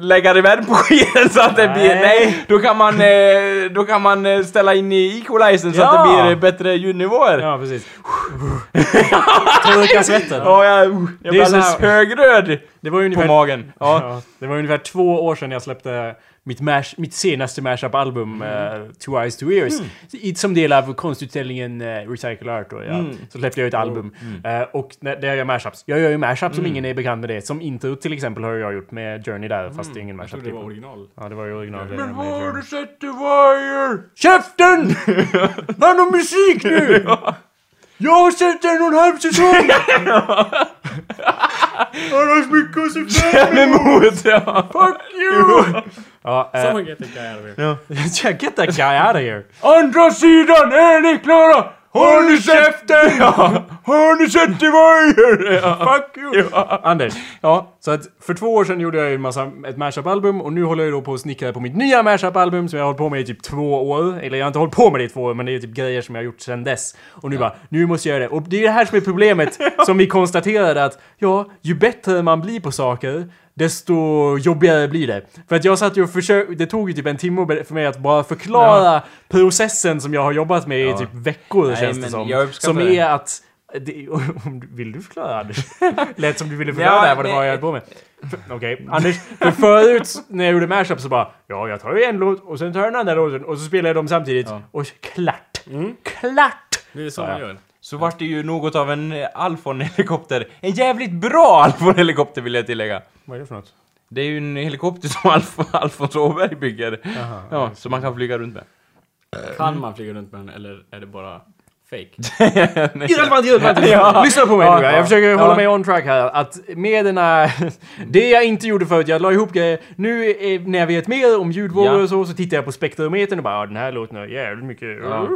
lägga reverb på skiten så att det blir, Nej. nej, då kan man, eh, då kan man eh, ställa in i equalizern så att Ja. det blir eh, bättre ljudnivåer. Ja, Ja, precis. *laughs* Torka svetten. jag, jag Det är blir alldeles högröd Det var ju på magen. Ja. Ja, det var ungefär två år sedan jag släppte mitt, mash, mitt senaste mashup-album, Mm. uh, Two Eyes Two Ears. I, som del av konstutställningen uh, Recycle Art. Och, ja, Mm. Så släppte jag ett album. Mm. Eh, och när, där jag gör mashups. Jag gör ju mashups som ingen är bekant med det. Som intro till exempel har jag gjort med Journey där, fast det är ingen Jag mashup. trodde det var Typ. original. Ja, det var ju original. Men har du sett The Wire? Käften! *laughs* Han har musik nu! *laughs* Jag har sett en och en halv säsong! Han har så mycket att se fram Fram emot, ja. Fuck you! Ja, *laughs* eh, Someone get that guy out of here. *laughs* yeah, get that guy out of here. Andra sidan, är ni klara? Ni sett den? Ja. Har ni sett? Ja. Fuck you! Ja. Anders, ja. så att för två år sedan gjorde jag ju en massa, ett mashup-album och nu håller jag då på att snickra på mitt nya mashup-album som jag har hållit på med i typ två år. Eller jag har inte hållit på med det i två år, men det är typ grejer som jag har gjort sedan dess. Och nu bara, nu måste jag göra det. Och det är det här som är problemet *laughs* som vi konstaterade att, ja, ju bättre man blir på saker, desto jobbigare blir det. För att jag satt ju och försökte, det tog ju typ en timme för mig att bara förklara processen som jag har jobbat med i Ja. typ veckor Nej, känns det som. Som det. är att det, *laughs* om du- vill du förklara Anders? *laughs* Lät som du ville förklara Ja, det här, vad det var jag höll på med. Okej, Anders. För förut när jag gjorde mashup så bara Ja, jag tar ju en låt och sen tar jag den andra låten och så spelar jag dem samtidigt. Ja. Och klart! Klart! Det är så Ja, man ja. gör. Så vart det ju något av en eh, Alfon-helikopter. En jävligt bra Alfon-helikopter vill jag tillägga. Vad är det för något? Det är ju en helikopter som Alf Alfons Åberg bygger. Jaha. Ja, som man kan flyga runt med. Kan man flyga runt med den eller är det bara fake? *laughs* Irrelevant, irrelevant! Ja. Lyssna på mig Ja, nu, jag ja. försöker Ja. hålla mig on track här. Att med den här... det jag inte gjorde förut, jag la ihop grejer. Nu eh, när jag vet mer om ljudvågor Ja. och så, så tittar jag på spektrometern och bara ja, den här låten har jävligt mycket... Ja.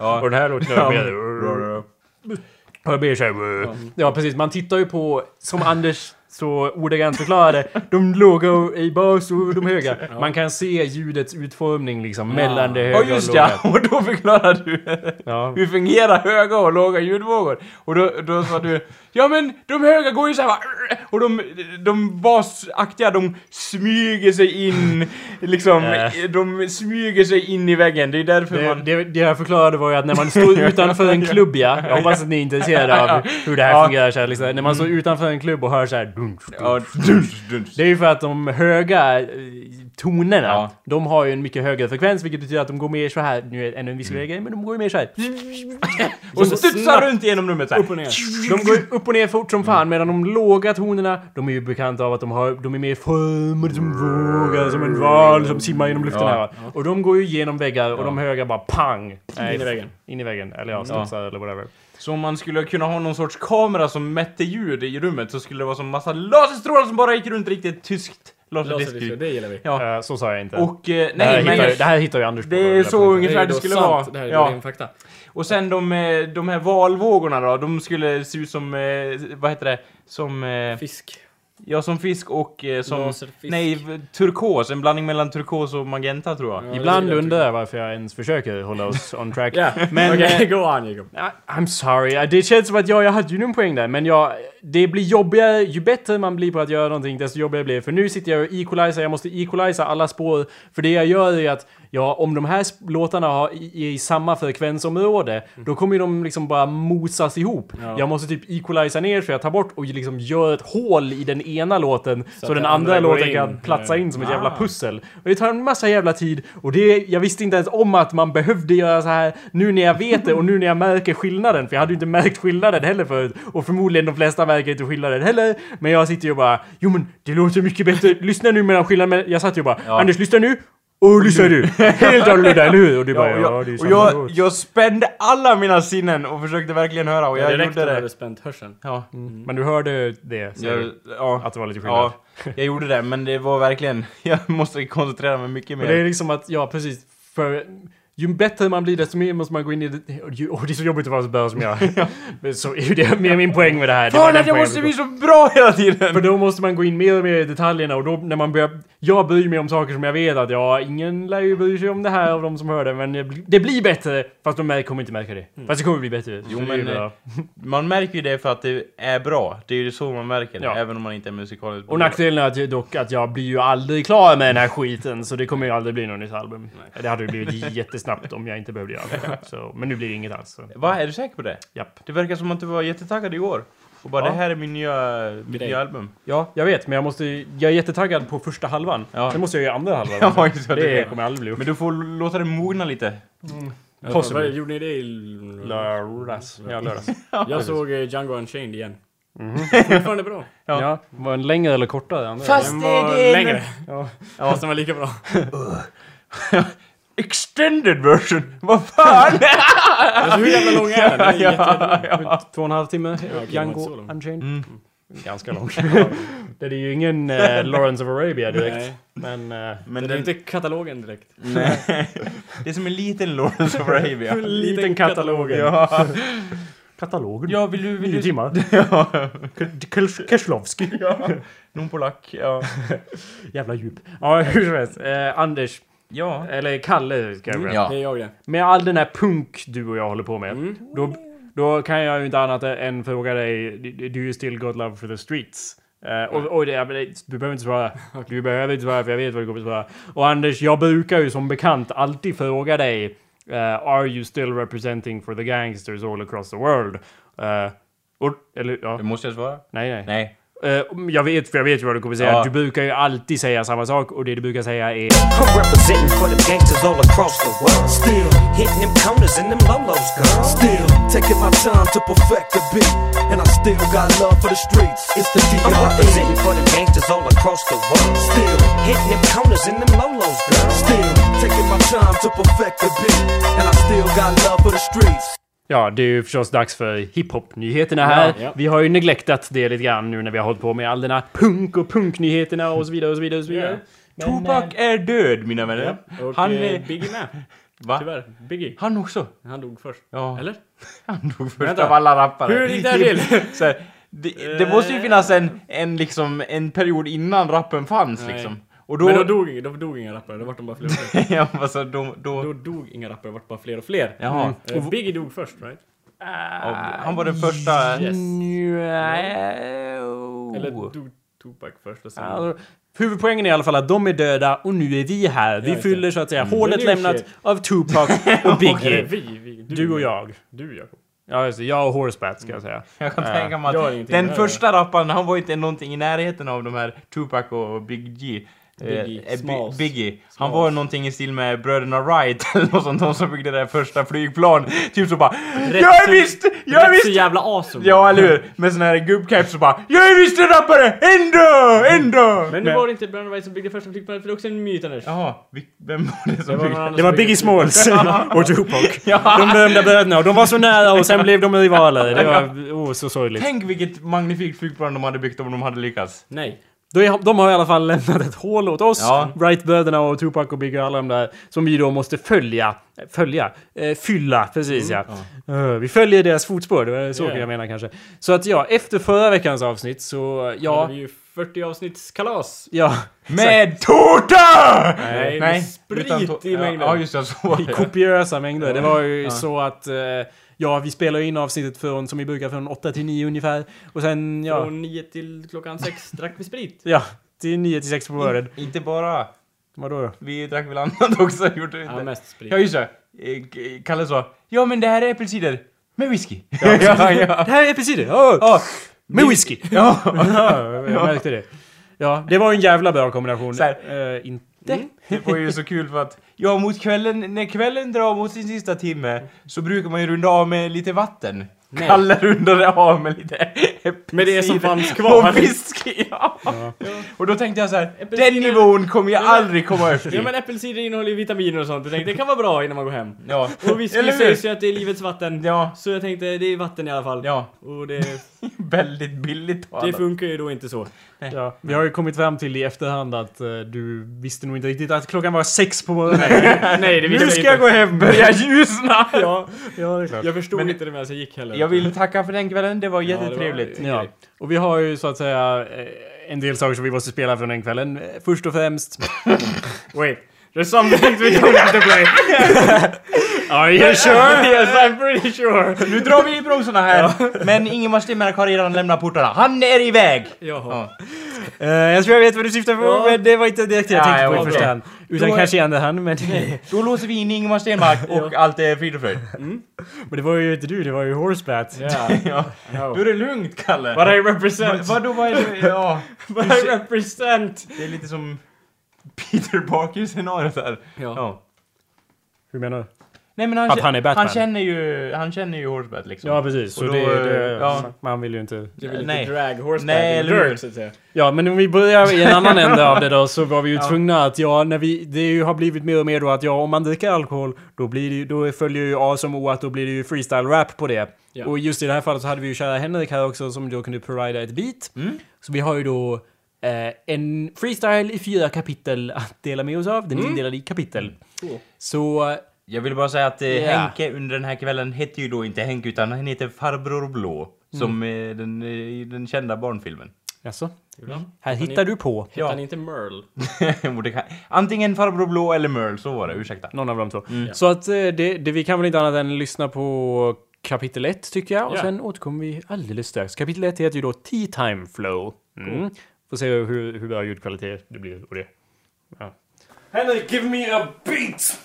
Ja. Och den här låten har mer... Och jag blir såhär... Ja precis, man tittar ju på, som Anders så ordagrant förklarade, de låga i bas och de höga. Man kan se ljudets utformning liksom mellan det höga Ja just och låga. ja, *laughs* och då förklarar du Ja. hur fungerar höga och låga ljudvågor. Och då, då sa du Ja men de höga går ju såhär och de, de basaktiga de smyger sig in liksom, Äh. de smyger sig in i väggen. Det är därför Det, man... det, det jag förklarade var ju att när man står *laughs* utanför en klubb, ja. Jag hoppas att ni är intresserade av hur det här Ja. fungerar så här, liksom. När man står utanför en klubb och hör så här. Dun, dun. Ja, duns, duns. Det är ju för att de höga eh, tonerna, Ja. de har ju en mycket högre frekvens vilket betyder att de går mer så här. nu är det ännu en visuell grej, men de går ju mer så här. *laughs* Och studsar runt genom rummet såhär. Upp och ner. De går upp och ner fort som fan medan de låga tonerna, de är ju bekanta av att de, har, de är mer formade som vågor, som en val som simmar genom luften Ja. här? Och de går ju genom väggar och de höga bara pang! In i väggen. In i väggen, eller ja, studsar eller whatever. Så om man skulle kunna ha någon sorts kamera som mätte ljud i rummet så skulle det vara som massa laserstrålar som bara gick runt riktigt tyskt laserdisk. det gillar vi. Ja. Eh, så sa jag inte. Och, eh, det, här nej hittar, men... det här hittar ju Anders på. Det är så punkten. ungefär är det då skulle sant. vara. Det här är Ja. fakta. Och sen de, eh, de här valvågorna då, de skulle se ut som, vad heter det, som, Fisk. Ja som fisk och eh, som, Laserfisk. nej, turkos, en blandning mellan turkos och magenta tror jag. Ja, Ibland undrar jag varför jag ens försöker hålla oss *laughs* on track. Ja, Men, okej, eh, go on Jacob. I- I'm sorry, det känns som att jag, jag hade ju en poäng där, men jag, det blir jobbigare, ju bättre man blir på att göra någonting, desto jobbigare blir det. För nu sitter jag och equalizer, jag måste equaliza alla spår, för det jag gör är att, ja, om de här låtarna har i, i samma frekvensområde, då kommer ju de liksom bara mosas ihop. Ja. Jag måste typ equaliza ner så jag tar bort och liksom gör ett hål i den ena låten, så, att den andra, andra låten in. kan platsa in som ett Ah. jävla pussel. Och det tar en massa jävla tid, och det, jag visste inte ens om att man behövde göra så här nu när jag vet det och nu när jag märker skillnaden, för jag hade ju inte märkt skillnaden heller förut. Och förmodligen de flesta märker inte skillnaden heller. Men jag sitter ju bara, jo men det låter mycket bättre, lyssna nu mellan skillnaden, jag satt ju bara, Ja. Anders lyssna nu! Och lyssna du! *laughs* Helt annorlunda, eller hur? Och du bara, Ja, ja, det är och jag, låt. jag spände alla mina sinnen och försökte verkligen höra och Ja, jag direkt gjorde det. hade spänt hörseln. Ja, Men du hörde det, säger jag, ja, Att det var lite skillnad? ja, jag gjorde det men det var verkligen, *laughs* jag måste koncentrera mig mycket Och det är mer. liksom att, ja precis, för ju bättre man blir desto mer måste man gå in i det. Och det är så jobbigt att vara så bra som jag. *laughs* Men så är det mer min poäng med det här. Fan att jag måste bli så bra hela tiden! För då måste man gå in mer och mer i detaljerna och då när man börjar... Jag bryr mig om saker som jag vet att ja, ingen lär ju bry sig om det här av de som hör det men det blir- det blir bättre fast de kommer inte märka det. Fast det kommer bli bättre. Jo, det men, bra. eh, Man märker ju det för att det är bra. Det är ju så man märker det, Ja. även om man inte är musikaliskt Och nackdelen är att jag, dock att jag blir ju aldrig klar med den här skiten så det kommer ju aldrig bli något nytt album. Det hade ju blivit *laughs* jättesnabbt om jag inte behövde göra det. Så, men nu blir det inget alls. Så. Va, är du säker på det? Japp. Det verkar som att du var jättetaggad igår. Och bara Ja. det här är min nya, mitt Grej. nya album. Ja, jag vet men jag måste... Jag är jättetaggad på första halvan. Ja. Sen måste jag göra andra halvan. *laughs* Ja, just det. det kommer aldrig bli upp. Men du får låta det mogna lite. Possibly. Vad gjorde ni det i... Lördags. Ja, lördags. *laughs* Jag såg eh, Django Unchained igen. Mhm. Fortfarande bra. Ja. Ja. Var den längre eller kortare? än andra? Fast- Den det är var längre. Ja. *laughs* Fast den var lika bra. Extended version! Vad fan! Alltså hur jävla lång är den? Är Ja, jätte- ja. Två och en halv timme. Django lång. Unchained. Mm. Ganska lång. *laughs* det är ju ingen eh, Lawrence of Arabia direkt. Nej. Men... Eh, Men Det är den, inte katalogen direkt. nej. *laughs* Det är som en liten Lawrence of Arabia. liten katalog. Ja. Katalogen. ja, vill du... Vill Nio du timmar. *laughs* ja. Keslovski. ja. Någon polack. Ja. Jävla djup. Ja, hur som helst. Eh, Anders, Ja. eller Kalle ska jag säga. Ja. Det är jag det. Med all den här punk du och jag håller på med. Mm. Då, då kan jag ju inte annat än fråga dig, do you still got love for the streets? Eh, och, och det, du behöver inte svara. *laughs* Du behöver inte svara för jag vet vad du kommer att svara. Och Anders, jag brukar ju som bekant alltid fråga dig eh, Are you still representing for the gangsters all across the world? Eh, och, eller ja, Det måste jag svara? nej nej. Nej. Eh, jag vet, för jag vet ju vad du kommer säga. Ja. Du brukar ju alltid säga samma sak och det du brukar säga är I'm representing for them gangsters all across the world. Still hitting them corners and them lolos, girl. Still taking my time to perfect the beat, and I still got love for the streets. It's the D.R.E. I'm representing for them gangsters all across the world. Still hitting them corners and them lolos, girl. Still taking my time to perfect the beat, and I still got love for the streets. Ja, det är ju förstås dags för hiphop-nyheterna här. Ja, ja. Vi har ju neglectat det lite grann nu när vi har hållit på med all den här punk och punknyheterna och så vidare och så vidare och så vidare. Tupac är död, mina vänner. Och Han eh, är... Biggie med. Va? Tyvärr. Biggie. Han också? Han dog först. Ja. Eller? *laughs* Han dog först Vänta. av alla rappare. Hur gick det här till? *laughs* Det, det måste ju finnas en, en, liksom, en period innan rappen fanns Nej. liksom. Och då... Men då dog, då dog inga rappare, då vart de bara fler och fler. *laughs* ja, alltså, då, då, Då dog inga rappare, det vart bara fler och fler. Jaha. Eh, Biggie dog först, right? Ja, han var den första... Yes. Eller... Eller dog Tupac först och sen... Alltså, huvudpoängen är i alla fall att de är döda och nu är vi här. Vi fyller så att säga hålet The new lämnat shit. av Tupac och *laughs* Biggie. vi, vi. Du och jag. Du Jakob. Ja, just det. Jag och Horsebat ska jag säga. Jag kan tänka mig att den första rapparen, han var inte någonting i närheten av de här Tupac och Big G. Eh, Biggie, eh, Smalls. Biggie. Han var någonting i stil med bröderna Wright *laughs* eller något sånt, de som byggde det där första flygplan. Typ så bara Rätt Jag är visst! Jag är Rätt så visst! jävla awesome. Ja, eller hur? Med sån här gubbcaps så bara Jag är visst en rappare! Ändå! Ändå! Men nu var det inte Brandon White som byggde första flygplanet, för det är också en myt Anders. Jaha, vem var det som Det byggde? Det var Biggie Smalls *laughs* och Tupac. Ja. De berömda bröderna och de var så nära och sen blev de rivaler. Det var oh, så sorgligt. Tänk vilket magnifikt flygplan de hade byggt om de hade lyckats. Nej. Då är, de har i alla fall lämnat ett hål åt oss, Ja. Wright-bröderna och Tupac och Biggie och alla de där, som vi då måste följa. Följa? Eh, fylla, precis ja. Eh, vi följer deras fotspår, det var så Yeah. jag menar kanske. Så att ja, efter förra veckans avsnitt så, Ja. ja, hade vi ju 40 avsnittskalas. ja, Med tårta! Nej, med sprit i mängden. Ja, just det, så var i det. kopiösa mängder. Det var ju Ja. så att, eh, ja, vi spelar in avsnittet från, som vi brukar, från 8 till 9 ungefär. Och sen, ja, Från 9 till klockan 6 drack vi sprit. *laughs* ja, till 9 till 6 på morgonen. Inte bara. Vadå då? Vi drack väl annat *laughs* också, gjorde vi Ja, mest sprit. Ja, just det. Eh, Kalle sa Ja, men det här är äppelcider. Med whisky. Ja, *laughs* ja, ja. Det här är äppelcider! Oh, Ja, med whisky! ja. Ja, jag märkte det. Ja, det var en jävla bra kombination. Så här. Eh, inte. Det var ju så kul för att, ja mot kvällen, när kvällen drar mot sin sista timme så brukar man ju runda av med lite vatten. Nej. Kalle rundade av med lite Med det som fanns kvar. whisky. Ja. Och då tänkte jag så här, den nivån kommer jag Ja, aldrig komma upp Ja till. men äppelcider innehåller ju vitaminer och sånt. Jag tänkte det kan vara bra innan man går hem. Ja. Och whisky Eller hur? sägs ju att det är livets vatten. Ja. Så jag tänkte det är vatten i alla fall. Ja. Och det, *laughs* Väldigt billigt det talat. funkar ju då inte så. Ja, vi har ju kommit fram till i efterhand att eh, du visste nog inte riktigt att klockan var sex på morgonen. Nej *laughs* det visste nu jag ska inte. jag gå hem! Börjar ljusna! Ja, Ja, det är klart. jag förstod Men- inte det medan jag gick heller. Jag vill tacka för den kvällen, det var Ja, det var- jättetrevligt. Ja, och vi har ju så att säga eh, en del saker som vi måste spela från den kvällen. Eh, Först och främst... *laughs* Wait. There's some things *laughs* we don't have to play. *laughs* Are you sure? yes, I'm pretty sure. Nu drar vi i bromsarna här, men Ingemar Stenmark har redan lämnat portarna. Han är iväg! Jaha. Ja. Eh, jag tror jag vet vad du syftar på, Ja. men det var inte direkt det jag Ja, tänkte ja, på i okej. första hand. Utan Då är- kanske i andra hand, men... *laughs* Då låser vi in Ingemar Stenmark och *laughs* allt är frid och fröjd. men det var ju inte du, det var ju Horsebat. Yeah. Ja. *laughs* No. Då är det lugnt, Kalle. What I represent. Va- Vadå, vad är det? Ja, I represent. det är lite som Peter Parker-scenariot där. Ja. Ja. Hur menar du? Nej men han, Att han är Batman. han känner ju, han känner ju Horsebat liksom. Ja, precis. Så då, det, det, ja. Man vill ju inte... Du vill Nej. inte drag horseback Nej, in eller dirt, så att säga. Ja, men om vi börjar i en annan ände av det då så var vi ju Ja. tvungna att ja, när vi, det ju har blivit mer och mer då att ja, om man dricker alkohol då blir det då följer ju A som O att då blir det ju freestyle rap på det. Ja. Och just i det här fallet så hade vi ju kära Henrik här också som då kunde provida ett beat. Mm. Så vi har ju då eh, en freestyle i fyra kapitel att dela med oss av. Den är indelad i kapitel. Cool. Så Jag vill bara säga att eh, Ja. Henke under den här kvällen heter ju då inte Henke utan han heter Farbror Blå. Som eh, den, eh, i den kända barnfilmen. Jaså? Ibland. Här Han hittar är- du på. Hette Ja. han inte Merle? *laughs* Antingen Farbror Blå eller Merle, så var det. Ursäkta. Någon av de två. Mm. Så att eh, det, det, vi kan väl inte annat än lyssna på kapitel 1 tycker jag. Och Ja. sen återkommer vi alldeles strax. Kapitel 1 heter ju då Tea Time Flow. Mm. Får se hur, hur bra ljudkvalitet det blir och det. Ja. Henrik, give me a beat!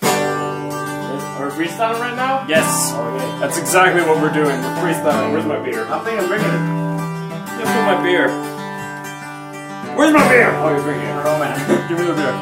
Are we freestyling right now? Yes, Okay. that's exactly what we're doing. We're freestyling. Where's my beer? I think I'm bringing it. Give me my beer. Where's my beer? Oh, you're bringing it. Oh, *laughs* man. Give me the beer.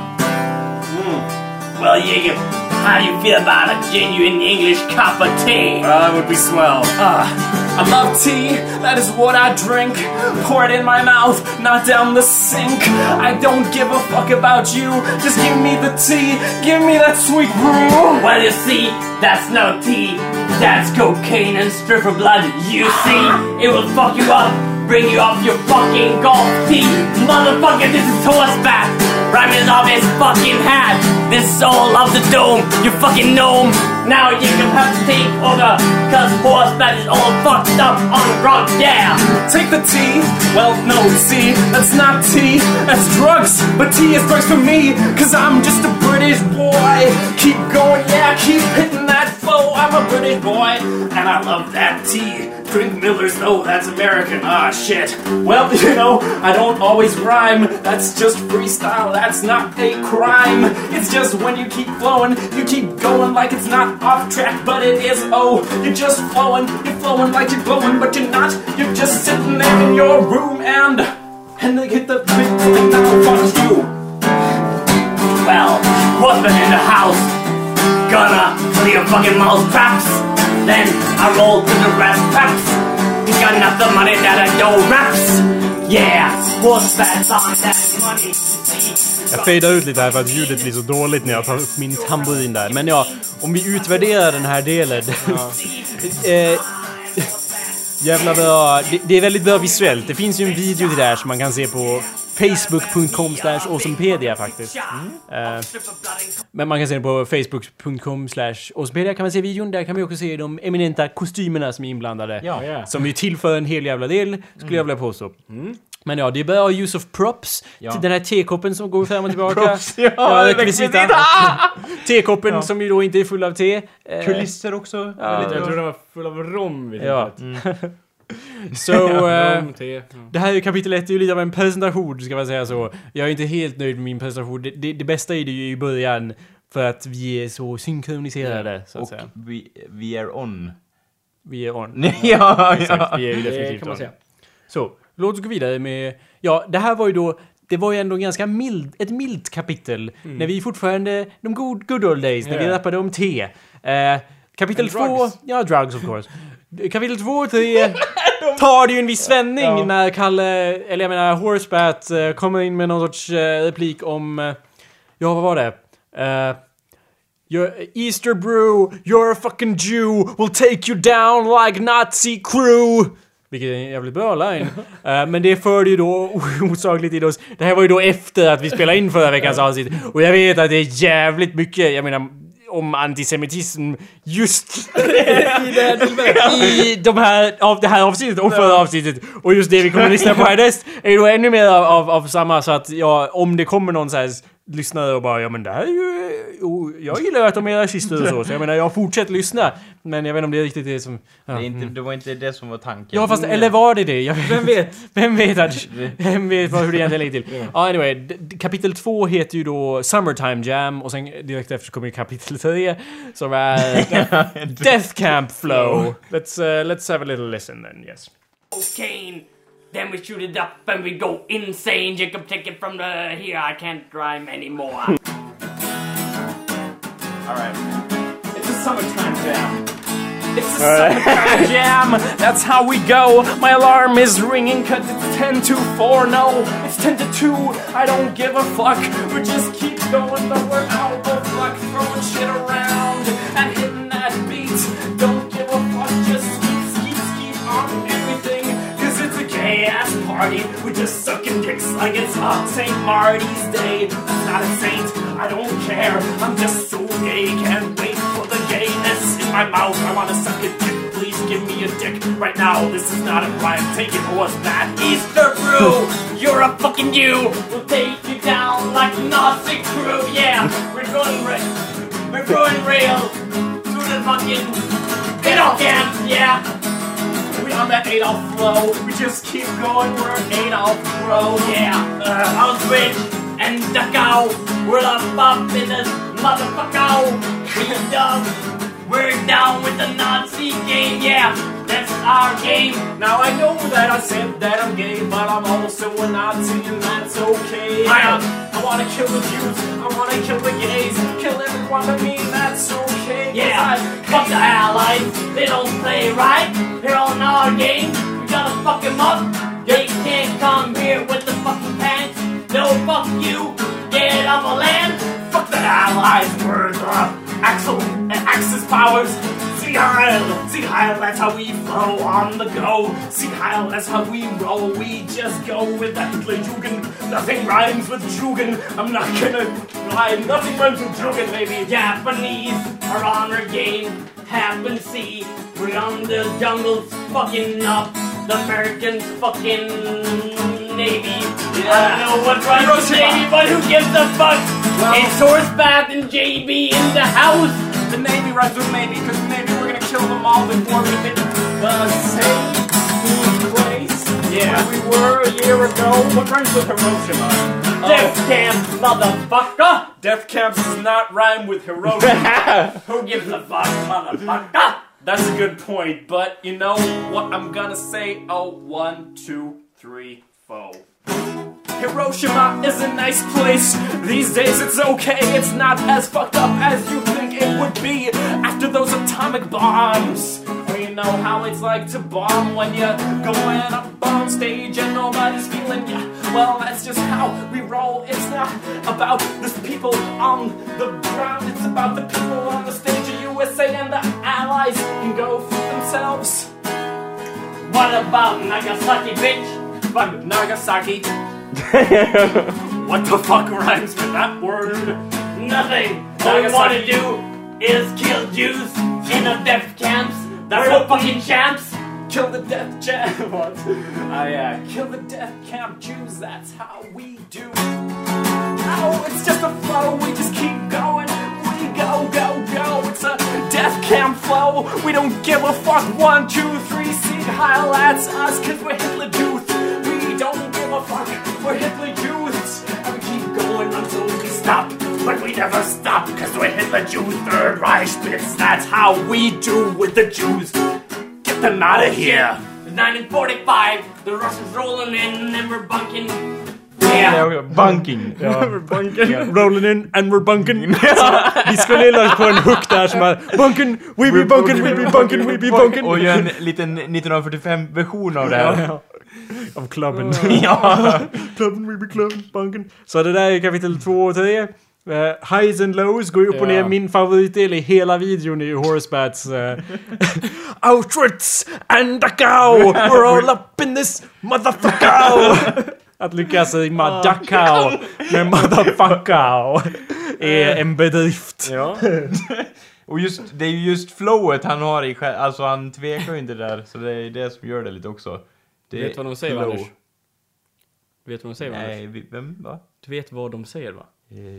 Mm. Well, Jacob, how do you feel about a genuine English cup of tea? Well, that would be swell. Uh, I love tea, that is what I drink. Pour it in my mouth, not down the sink. I don't give a fuck about you, just give me the tea, give me that sweet brew. Well, you see, that's no tea, that's cocaine and stripper blood. You see, it will fuck you up, bring you off your fucking golf tee. Motherfucker, this is horseback. Rhyming off his fucking hat. This soul of the dome, you fucking gnome. Now you can have to take over, cause horseback is all fucked up on the rock, yeah. Take the tea. Well, no, see, that's not tea, that's drugs. But tea is drugs for me, cause I'm just a British boy. Keep going, yeah, keep hitting that flow. I'm a British boy, and I love that tea. Drink Miller's, though, that's American. Ah, shit. Well, *laughs* you know, I don't always rhyme. That's just freestyle, that's not a crime. It's just when you keep flowing, you keep going like it's not off track, but it is. Oh, you're just flowing, you're flowing like you're glowing, but you're not. You're just sitting there in your room and. And they hit the big thing now, fuck you. Well, husband in the house, gonna clear fucking mouse traps. Then I roll to the traps. You got enough the money that I don't raps. Yeah, on that money. Jag fejdar ut lite här för att ljudet blir så dåligt när jag tar upp min tamburin där. Men ja, om vi utvärderar den här delen. *laughs* eh, jävla bra. Det, det är väldigt bra visuellt. Det finns ju en video till det här som man kan se på facebook.com slash awesomepedia faktiskt. Eh, men man kan se den på facebook.com slash awesomepedia kan man se videon. Där kan man också se de eminenta kostymerna som är inblandade. Ja. Yeah. Som ju tillför en hel jävla del, skulle jag vilja påstå. Men ja, det är bra use of props. Ja. Den här tekoppen som går fram och tillbaka. Props, ja, ja rekvisita. *laughs* Tekoppen Ja. som ju då inte är full av te. Eh, Kulisser också. Ja. Jag tror den var full av rom vid Ja. tillfället. *laughs* *laughs* Så, eh. Ja. det här är ju kapitel 1, det är ju lite av en presentation ska man säga så. Jag är inte helt nöjd med min presentation. Det, det, det bästa är det ju i början. För att vi är så synkroniserade, så att Och säga. vi, vi är on. Vi är on. Nej, *laughs* ja, *laughs* Exakt, ja. vi är ju definitivt kan man on. säga. Så, låt oss gå vidare med... Ja, det här var ju då... Det var ju ändå ganska mild, ett milt kapitel. När vi fortfarande... De good, good old days, när vi Ja. rappade om te. Eh, kapitel And två... drugs. Ja, drugs of course. Kapitel 2 och 3 tar det ju en viss vändning när Kalle, eller jag menar Horsebat, eh, kommer in med någon sorts eh, replik om... eh, ja, vad var det? Uh, your Easter brew, you're a fucking Jew, will take you down like Nazi crew. Vilket är en jävligt bra line. *laughs* Eh, men det förde ju då osakligt in oss. Det här var ju då efter att vi spelade in förra veckans avsnitt. Och jag vet att det är jävligt mycket, jag menar, om antisemitism just *laughs* *laughs* i de här, av det här avsnittet och förra avsnittet. Och just det vi kommer att lyssna på *laughs* härnäst är ju då ännu mer av, av, av samma så att ja, om det kommer någon så här lyssnare och bara ja men det här är ju... Jo, jag gillar ju att de är rasister och så, så jag menar jag fortsätter lyssna. Men jag vet inte om det är riktigt det som... Ja. Det, inte, det var inte det som var tanken. Ja fast, eller var det det? Jag, Vem vet? vem vet, att, *laughs* vem vet vad, hur det egentligen ligger till? Ja, anyway. d- d- Kapitel 2 heter ju då Summertime Jam och sen direkt efter kommer ju kapitel 3 som är *laughs* Death Camp Flow. Let's, uh, let's have a little listen then, yes. cocaine. Then we shoot it up and we go insane. Jacob, take it from the here. I can't rhyme anymore. *laughs* Alright. It's a summertime jam. It's a summertime *laughs* jam. That's how we go. My alarm is ringing cause it's 10 to 4. No, it's 10 to 2. I don't give a fuck. We just keep going, but we're out of luck. Throwing shit around party. We just sucking dicks like it's uh, St. Marty's Day. I'm not a saint. I don't care. I'm just so gay. Can't wait for the gayness in my mouth. I wanna suck a dick. Please give me a dick right now. This is not a rhyme. Take it or what's that? Easter brew, you're a fucking you. We'll take you down like a Nazi crew. Yeah, we're going real. We're going real through the fucking Adolf camp. Yeah. We on that Adolf flow. We just keep going. We're Adolf bro. Yeah, uh, Auschwitz and Dachau. We're up up in the motherfucker. We dumb. We're down with the Nazi game. Yeah, that's our game. Now I know that I said that I'm gay, but I'm also a Nazi and that's okay. I am. I wanna kill the Jews, I wanna kill the gays, kill everyone but me, that's okay. Yeah, fuck the allies. They don't play right. They're on our game. We gotta fuck them up. They can't come here with the fucking pants. No, fuck you. Get off the land. Fuck the allies, we're the Axel and Axis powers. See Heil, see Heil, that's how we flow on the go. See Heil, that's how we roll. We just go with the Hitler Jugend. Nothing rhymes with Jugend. I'm not gonna lie, nothing rhymes with Jugend, baby. Japanese are on our game. Happen to see we're on the jungles fucking up. The Americans fucking Navy. I don't know what runs the Hiroshima. Navy, but who gives a fuck? it's Horseback and JB in the house. The Navy runs with Navy, because maybe we're gonna kill them all before we hit the same place Yeah. where we were a year ago. What rhymes with Hiroshima? Death oh. camp, motherfucker. Death Camps does not rhyme with Hiroshima. *laughs* Who gives a fuck, motherfucker? That's a good point, but you know what I'm gonna say? Oh, one, two, three, four. Hiroshima is a nice place. These days it's okay, it's not as fucked up as you think it would be after those atomic bombs. You know how it's like to bomb when you're going up on stage and nobody's feeling ya. Well, that's just how we roll. It's not about the people on the ground, it's about the people on the stage of USA and the allies can go for themselves. What about Nagasaki, bitch? Fuck Nagasaki. *laughs* what the fuck rhymes with that word? Nothing. All we want to do is kill Jews in the death camps. That's We're what fucking champs. Kill the death jam. *laughs* What? I uh, kill the death camp Jews. That's how we do. Oh, it's just a flow. We just keep going. We go, go, go. It's a death camp flow. We don't give a fuck. One, two, three. See highlights that's us. Cause we're Hitler youth. Fuck. We're Hitler youths. And we keep going until we stop. But we never stop. Cause we're Hitler Jews. Third Reich bits. That's how we do with the Jews. Get them out of here. It's 1945. The Russians rolling in and we're bunking. Yeah. Bunking. We *laughs* Yeah. Bunking. bunken. Rolling in and we're bunken. *laughs* vi skulle ju lagt på en hook där som bara Bunken, we be bunken, we be bunken, we be bunken. Och göra en liten 1945-version av det här. *laughs* Av klubben. Ja. *laughs* *laughs* klubben, we be klubben, bunken. Så det där är kapitel 2 och 3. Uh, highs and lows går upp och ner. Min favoritdel i hela videon är ju Horsebats uh, Auschwitz and Dachau! We're all up in this motherfucker! Att lyckas rimma Dachau med motherfucker är en bedrift. Ja. Och just, det är ju just flowet han har i själv, alltså han tvekar ju inte där, så det är det som gör det lite också. Det Du vet vad de säger va. Anders? Du vet vad de säger Anders? Nej, vi- vem? Va? Du vet vad de säger va?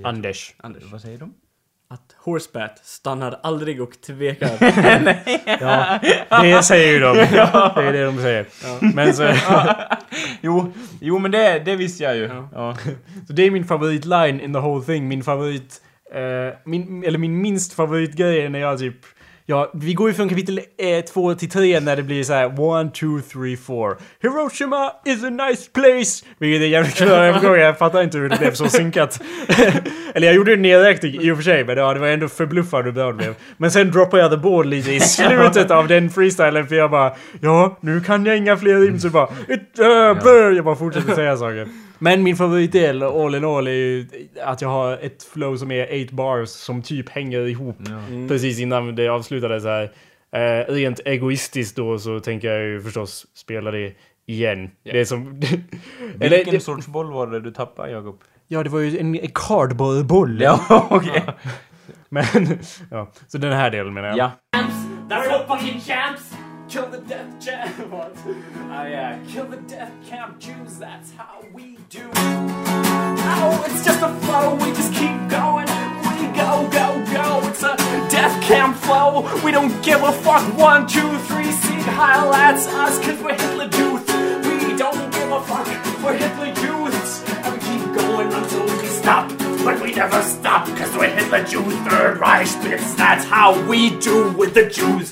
Anders. Anders? Vad säger de? Att Horsebat stannar aldrig och tvekar. *laughs* Ja, det säger ju de. *laughs* Det är det de säger. Men så, *laughs* Jo, jo men det, det visste jag ju. Ja. så det är min favoritline in the whole thing. Min favorit... eh, min, eller min minst favoritgrej är när jag typ... Ja, vi går ju från kapitel eh, 2 till 3 när det blir så här 1, 2, 3, 4. Hiroshima is a nice place! Vilket är jävligt kul övergång. Jag fattar inte hur det blev så synkat. *laughs* eller jag gjorde en nedräkning i och för sig, men ja, det var ändå förbluffande hur bra det blev. Men sen droppade jag the board lite i slutet av den freestylen för jag bara Ja, nu kan jag inga fler rim så bara it, eh, uh, blur. Jag bara fortsätter säga saker. Men min favoritdel, all in all, är ju att jag har ett flow som är 8 bars som typ hänger ihop precis innan det avslutades här. Eh, rent egoistiskt då så tänker jag ju förstås spela det igen. Det är som... *laughs* eller, Vilken det, sorts boll var det du tappade Jakob? ja, det var ju en, en cardboardboll. Ja, *laughs* okej. Men, *laughs* ja. Så den här delen menar jag. Ja. That's what fucking champs! Kill the death champ! *laughs* What? Oh yeah, kill the death camp Jews, that's how we do. Oh, it's just a flow, we just keep going. We go, go, go, it's a death camp flow. We don't give a fuck. One, two, three, Sieg Heil, that's us, cause we're Hitler youth. We don't give a fuck, we're Hitler youths. And we keep going until we stop. But we never stop, cause we're Hitler Jews, Third Reich Spitz. That's how we do with the Jews.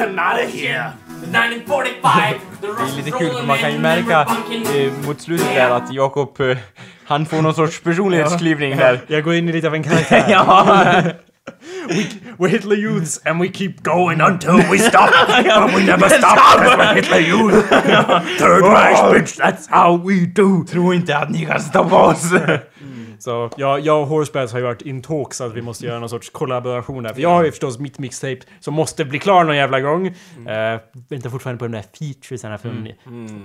Them out of here. 1945, the Det är Russians lite kul för man kan ju märka eh, mot slutet där att Jakob, eh, han får någon sorts personlighetsklyvning där. *laughs* Jag går in i lite av en karaktär. *laughs* Ja. We're Hitler youths and we keep going until we *laughs* stop. But we never stop because we're Hitler youth. Third Reich bitch, that's how we do. Tro inte att ni kan stoppa oss. Så ja, jag och Horsebats har ju varit in talks att vi måste göra någon sorts kollaboration här. För jag har ju förstås mitt mixtape som måste bli klar någon jävla gång. Mm. väntar fortfarande på de där featuresarna från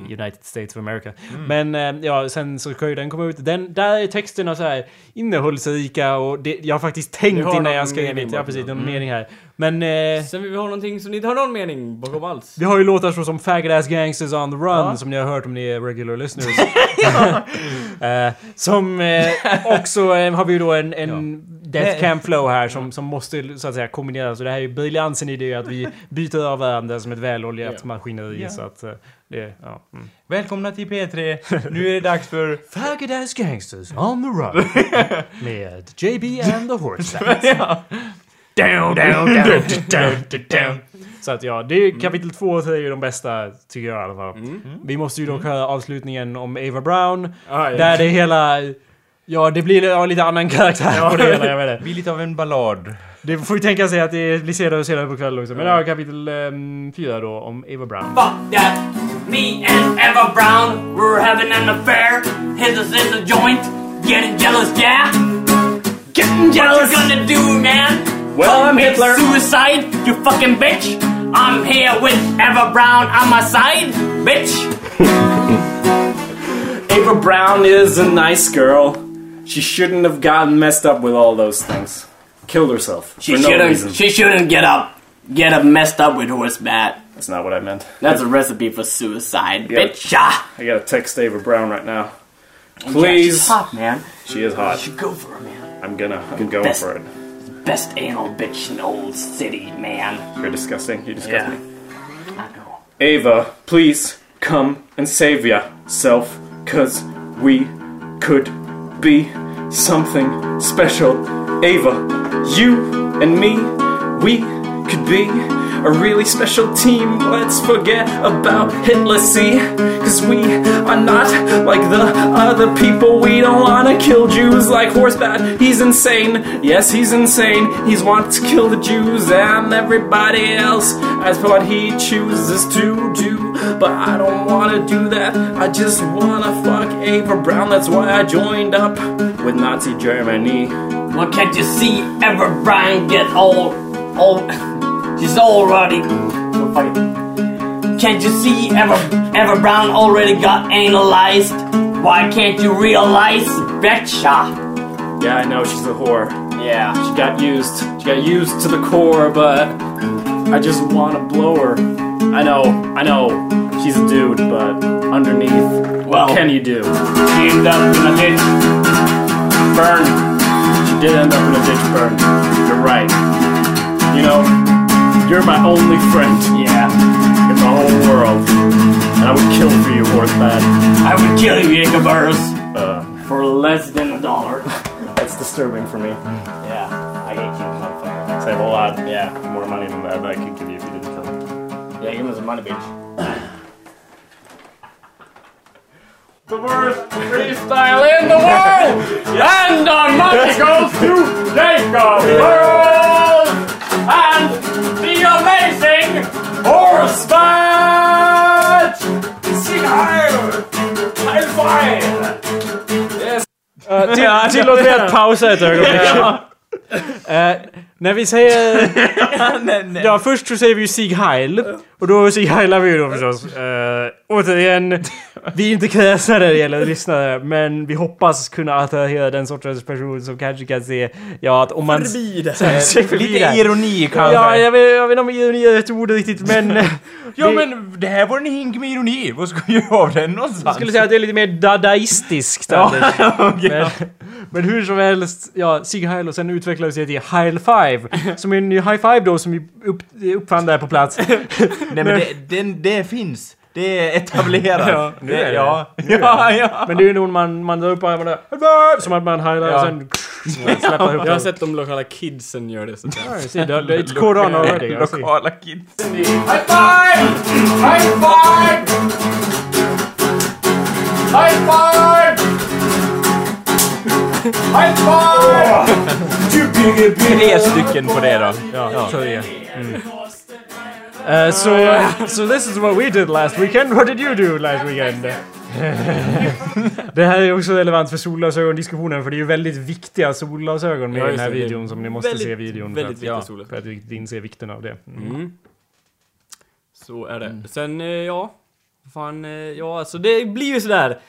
United States of America. Men eh, ja, sen så ska ju den komma ut. Den, där är texterna så här innehållsrika och det, jag har faktiskt tänkt innan jag skrev mitt. Ja, precis. Någon mening här. Men eh, Sen vill vi ha någonting som ni inte har någon mening bakom alls. vi har ju låtar så som Faggot Ass Gangsters on the Run som ni har hört om ni är regular listeners. *laughs* *laughs* Eh, som eh, också eh, har vi ju då en, en Death Camp Flow här som, som måste så att säga kombineras. Och det här är ju briljansen i det att vi byter av varandra som ett väloljat Ja. maskineri. Ja. Så att eh, det, ja. Mm. Välkomna till P3. Nu är det dags för... *laughs* Faggot Ass Gangsters on the Run. med JB and the Horse Down, down, down, down, down. Så att ja, det är kapitel två är ju de bästa, tycker jag i alla fall. Vi måste ju dock höra avslutningen om Ava Brown. Ah, ja. Där det hela... Ja, det blir ja, lite annan karaktär på det hela, jag vet Det blir lite av en ballad. Det får ju tänka sig att det blir senare och senare på kvällen också. Men ja, kapitel um, fyra då, om Ava Brown. Fuck that. Me and Eva Brown were having an affair. Hit us in the joint. Getting jealous, yeah. Getting jealous. What you gonna do, man? Well, I'm Hitler. Suicide, you fucking bitch. I'm here with Eva Brown on my side, bitch. *laughs* Ava Brown is a nice girl. She shouldn't have gotten messed up with all those things. Killed herself She for no shouldn't. reason. She shouldn't get up. Get up messed up with horse bat. That's not what I meant. That's a recipe for suicide, Yeah. bitch. Ah. I gotta text Ava Brown right now. Yeah, Please. she's hot, man. She is hot. You should go for her, man. I'm gonna. I'm going best. for it. Best anal bitch in the old city, man. You're disgusting. You disgust Yeah. me. I know. Ava, please come and save yourself, cause we could be something special. Ava, you and me, we could be a really special team. Let's forget about Hitler, see? Cause we are not like the other people. We don't wanna kill Jews like Horsebat. He's insane. Yes, he's insane. He's want to kill the Jews and everybody else as what he chooses to do. But I don't wanna do that. I just wanna fuck Ava Brown. That's why I joined up with Nazi Germany. Well, can't you see Ever Brian get old? Old. She's already. Can't you see Ever Ever Brown already got analyzed? Why can't you realize, betcha? Yeah, I know she's a whore. Yeah. She got used. She got used to the core, but I just wanna blow her. I know, I know, she's a dude, but underneath, Well- what can you do? She ended up in a ditch. Burn. She did end up in a ditch burn. You're right. You know, you're my only friend Yeah. in the whole world. And I would kill for you, Horsebat. I would kill you, Jacobers, Uh, for less than a dollar. *laughs* that's disturbing for me. Yeah. I hate you, motherfucker. Save a lot. Yeah, more money than that I could give you if you didn't kill me. Yeah, give me some money, bitch. *coughs* The worst freestyle in the world! *laughs* And our money *laughs* goes to Jacob Burrows Horsebat! Sing higher! High five! Uh, till, tillåt mig att pausa ett ögonblick. Eh, när vi säger... *laughs* ja, först så säger vi ju Sieg Heil. Och då Sieg Heilar vi ju då förstås. Uh, återigen, vi är inte kräsna när det gäller lyssnare, men vi hoppas kunna attrahera den sortens person som kanske kan se, ja att om man... Förbi det. *laughs* Så- se förbi Lite det. ironi kanske. Ja, jag vet, jag vet inte om ironi är rätt ord riktigt, men... *laughs* Ja det- men det här var en hink med ironi. Vad ska vi göra av den någonstans? Jag skulle säga att det är lite mer dadaistiskt. Ja, okej. Men, men hur som helst, ja, Sig Heil och sen utvecklades det till Heil Five. Som är en High Five då som vi upp, uppfann där på plats. Nej men *laughs* det, den, det finns. Det är etablerat. Ja, nu är det. Ja, ja, ja. Men det är ju nog man, man drar upp armarna High Five! Som att man och Ja. sen släpper ihop Jag har sett de lokala kidsen göra det. Så att Ja, see, det- det- It's caught on already. Lokala kids. High five! High five! Tre stycken på det då. Ja, så det är. Mm. Uh, so, so this is what we did last weekend. What did you do last weekend? *laughs* det här är också relevant för solglasögon-diskussionen för det är ju väldigt viktiga solglasögon med Ja, i den här det. Videon som ni måste väldigt, se videon för väldigt att, viktiga ja, solglasögon. för att inse vikten av det. Mm. Mm. Så är det. Sen, eh, ja. Fan, eh, ja alltså det blir ju sådär.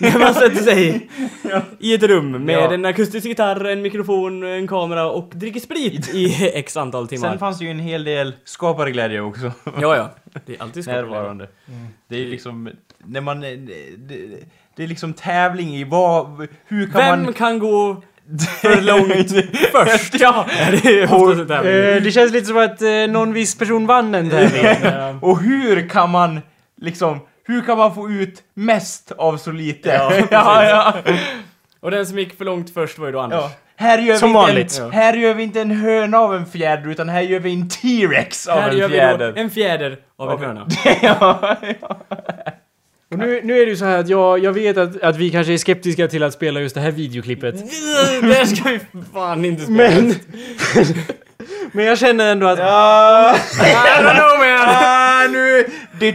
När man sätter sig *laughs* i ett rum med Ja. en akustisk gitarr, en mikrofon, en kamera och dricker sprit i *laughs* x antal timmar. Sen fanns det ju en hel del skaparglädje också. Ja, ja. Det är alltid skapligt. Närvarande. Det är liksom, när man, det, det, det är liksom tävling i vad, hur kan Vem man... kan gå *laughs* för långt först? ja, det tävling. Eh, det känns lite som att eh, någon viss person vann en tävling. Eh, Och hur kan man liksom, hur kan man få ut mest av så lite? Ja, *laughs* ja, ja. Och den som gick för långt först var ju då Anders. ja. Här gör, Som vi inte vanligt. En, här gör vi inte en höna av en fjäder, utan här gör vi en T-rex av Här en gör vi fjäder. då en fjäder av en höna. *laughs* ja, ja. Och nu, nu är det ju så här att jag, jag vet att, att vi kanske är skeptiska till att spela just det här videoklippet. *laughs* Det ska vi fan inte spela. Men... men jag känner ändå att... Ja. I don't know man! Ah, nu... Det,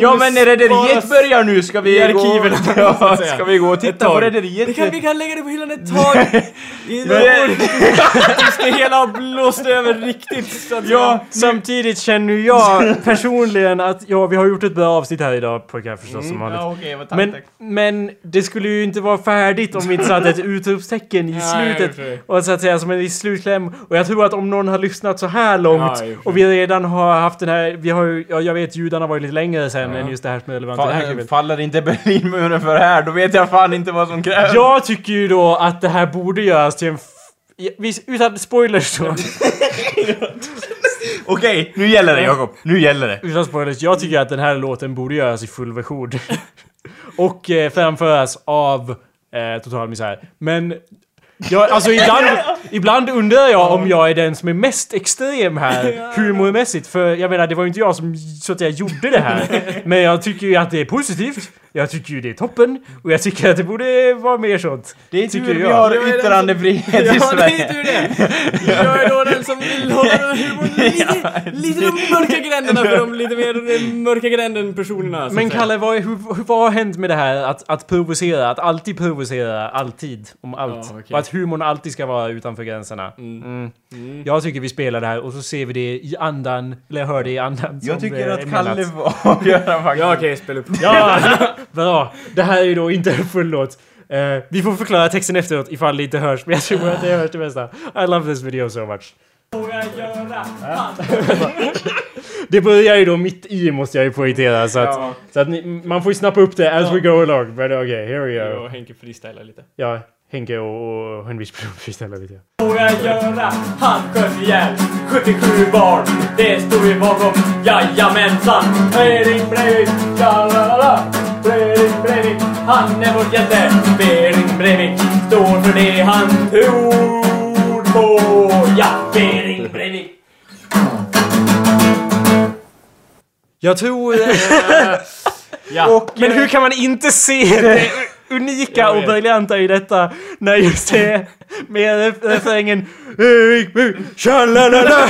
Ja men rederiet sparas börjar nu, ska vi i arkiven, gå... *laughs* Ja, ska vi gå och titta på rederiet? Vi kan, vi kan lägga det på hyllan ett tag. *laughs* I. Tills *laughs* det hela har blåst över riktigt. Så att Ja, samtidigt känner jag personligen att ja, vi har gjort ett bra avsnitt här idag pojkar förstås som vanligt. Men, men det skulle ju inte vara färdigt om vi inte satte ett utropstecken i slutet. i och så att säga som en viss slutkläm. Och jag tror att om någon har lyssnat så här långt i och vi redan har haft den här... Vi har ju, ja, jag vet judarna var ju lite längre sen än just det här som är relevant i det här klippet. Faller inte Berlinmuren för här, då vet jag fan inte vad som krävs. Jag tycker ju då att det här borde göras till en... Utan spoilers då. *laughs* Okej, nu gäller det Jakob. Nu gäller det. Utan spoilers, jag tycker att den här låten borde göras i full version. *laughs* och eh, framföras av eh, Total Misär. Men Jag, alltså ibland, *laughs* ibland undrar jag om jag är den som är mest extrem här humormässigt. För jag menar, det var ju inte jag som så att jag gjorde det här. *laughs* Men jag tycker ju att det är positivt. Jag tycker ju det är toppen. Och jag tycker att det borde vara mer sånt. Det är Tycker tur vi jag. har yttrandefrihet i Ja, det Sverige. är ju det! Jag är då den som vill hålla den här *laughs* lite, lite de mörka gränderna för de lite mer mörka gränden personerna. Men. Kalle, vad, hur, vad har hänt med det här att, att provocera? Att alltid provocera, alltid, om allt. Ja, okej. Och att humorn alltid ska vara utanför gränserna. Mm. Jag tycker vi spelar det här och så ser vi det i andan, eller hör det i andan. Jag som tycker är att Kalle menat. får avgöra faktiskt. Ja okej, spela upp. Ja, *laughs* bra. Det här är ju då inte en full låt. Eh, vi får förklara texten efteråt ifall det inte hörs, men jag tror att det hörs det mesta. I love this video so much. *laughs* Det börjar ju då mitt i måste jag ju poängtera så att, Ja. så att ni, man får ju snappa upp det as we go along. But okay, here we Jag go. och Henke freestylar lite. Ja, Henke och, och en viss person freestylar lite. Våga göra, han sköt ihjäl 77 barn. Det står vi bakom, jajamensan. Bering Breivik, tja-la-la-la. Bering Breivik, han är vår hjälte. Bering Breivik står för det han tror på. Ja, Bering Breivik. Jag tror... *laughs* Ja. Och, Men hur kan man inte se det unika och briljanta i detta när just det med refrängen Tjalalala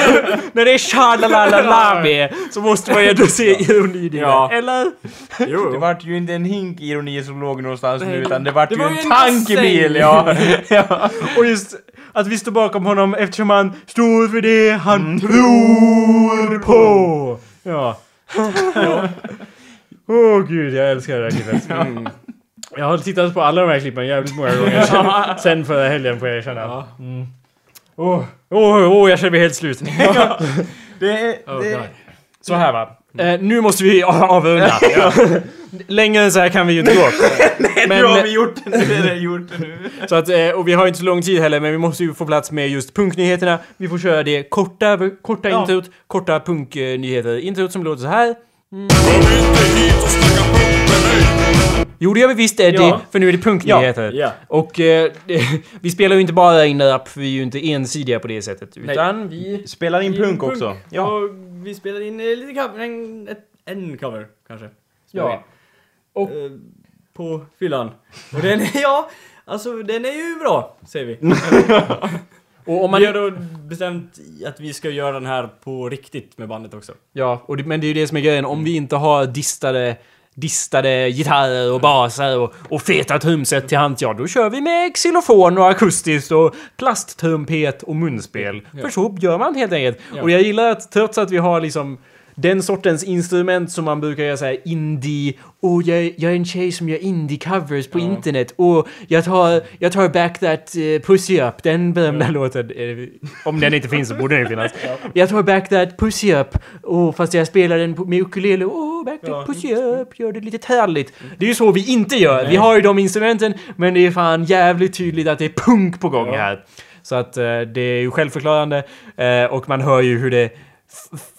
När det är tjalalala med så måste man ju ändå se ironi i det. Ja. Eller? Jo. Det vart ju inte en hink ironi som låg någonstans nu utan det vart Det ju var en ju en tankebil ja. *laughs* ja. Och just att vi står bakom honom eftersom han står för det han tror på. *laughs* Ja. Åh oh, gud, jag älskar det här klippet. Mm. Jag har tittat på alla de här klippen jävligt många gånger *laughs* sen, sen förra helgen får jag erkänna. Ja. Mm. Åh, åh, åh, jag känner mig helt slut. *laughs* Det är... Oh, det. Så här va. Eh, nu måste vi av- avrunda. *laughs* Längre än så här kan vi ju inte gå. Men, nu har vi gjort det, nu är det gjort det nu. så att, eh, och vi har inte så lång tid heller, men vi måste ju få plats med just punknyheterna. Vi får köra det korta, korta Ja. introt, korta punknyheter. Introt som låter så här. Mm. Jo, det gör vi visst Eddie, Ja. för nu är det punknyheter. Ja. Och eh, *laughs* vi spelar ju inte bara in rap, för vi är ju inte ensidiga på det sättet. Utan vi... Spelar in punk också. Ja. Och vi spelar in eh, lite cover, en, en cover kanske. Spelar Ja. in. Och- Eh, på fyllan. Och den är, *laughs* ja, alltså den är ju bra, säger vi. *laughs* Och om man... Vi har då bestämt att vi ska göra den här på riktigt med bandet också. Ja, och det, men det är ju det som är grejen. Om vi inte har distade, distade gitarrer och basar och, och feta trumset till hands, ja då kör vi med xylofon och akustiskt och plasttrumpet och munspel. För så gör man helt enkelt. Ja. Och jag gillar att trots att vi har liksom den sortens instrument som man brukar göra såhär indie, och jag, jag är en tjej som gör indie-covers på internet, och jag tar, jag tar back that uh, pussy up, den berömda låten, eh, om den inte finns så borde den ju finnas. *laughs* Jag tar back that pussy up, och fast jag spelar den med ukulele, oh back that pussy up, gör det lite tärligt. Det är ju så vi inte gör, vi har ju de instrumenten, men det är fan jävligt tydligt att det är punk på gång här. Så att eh, det är ju självförklarande, eh, och man hör ju hur det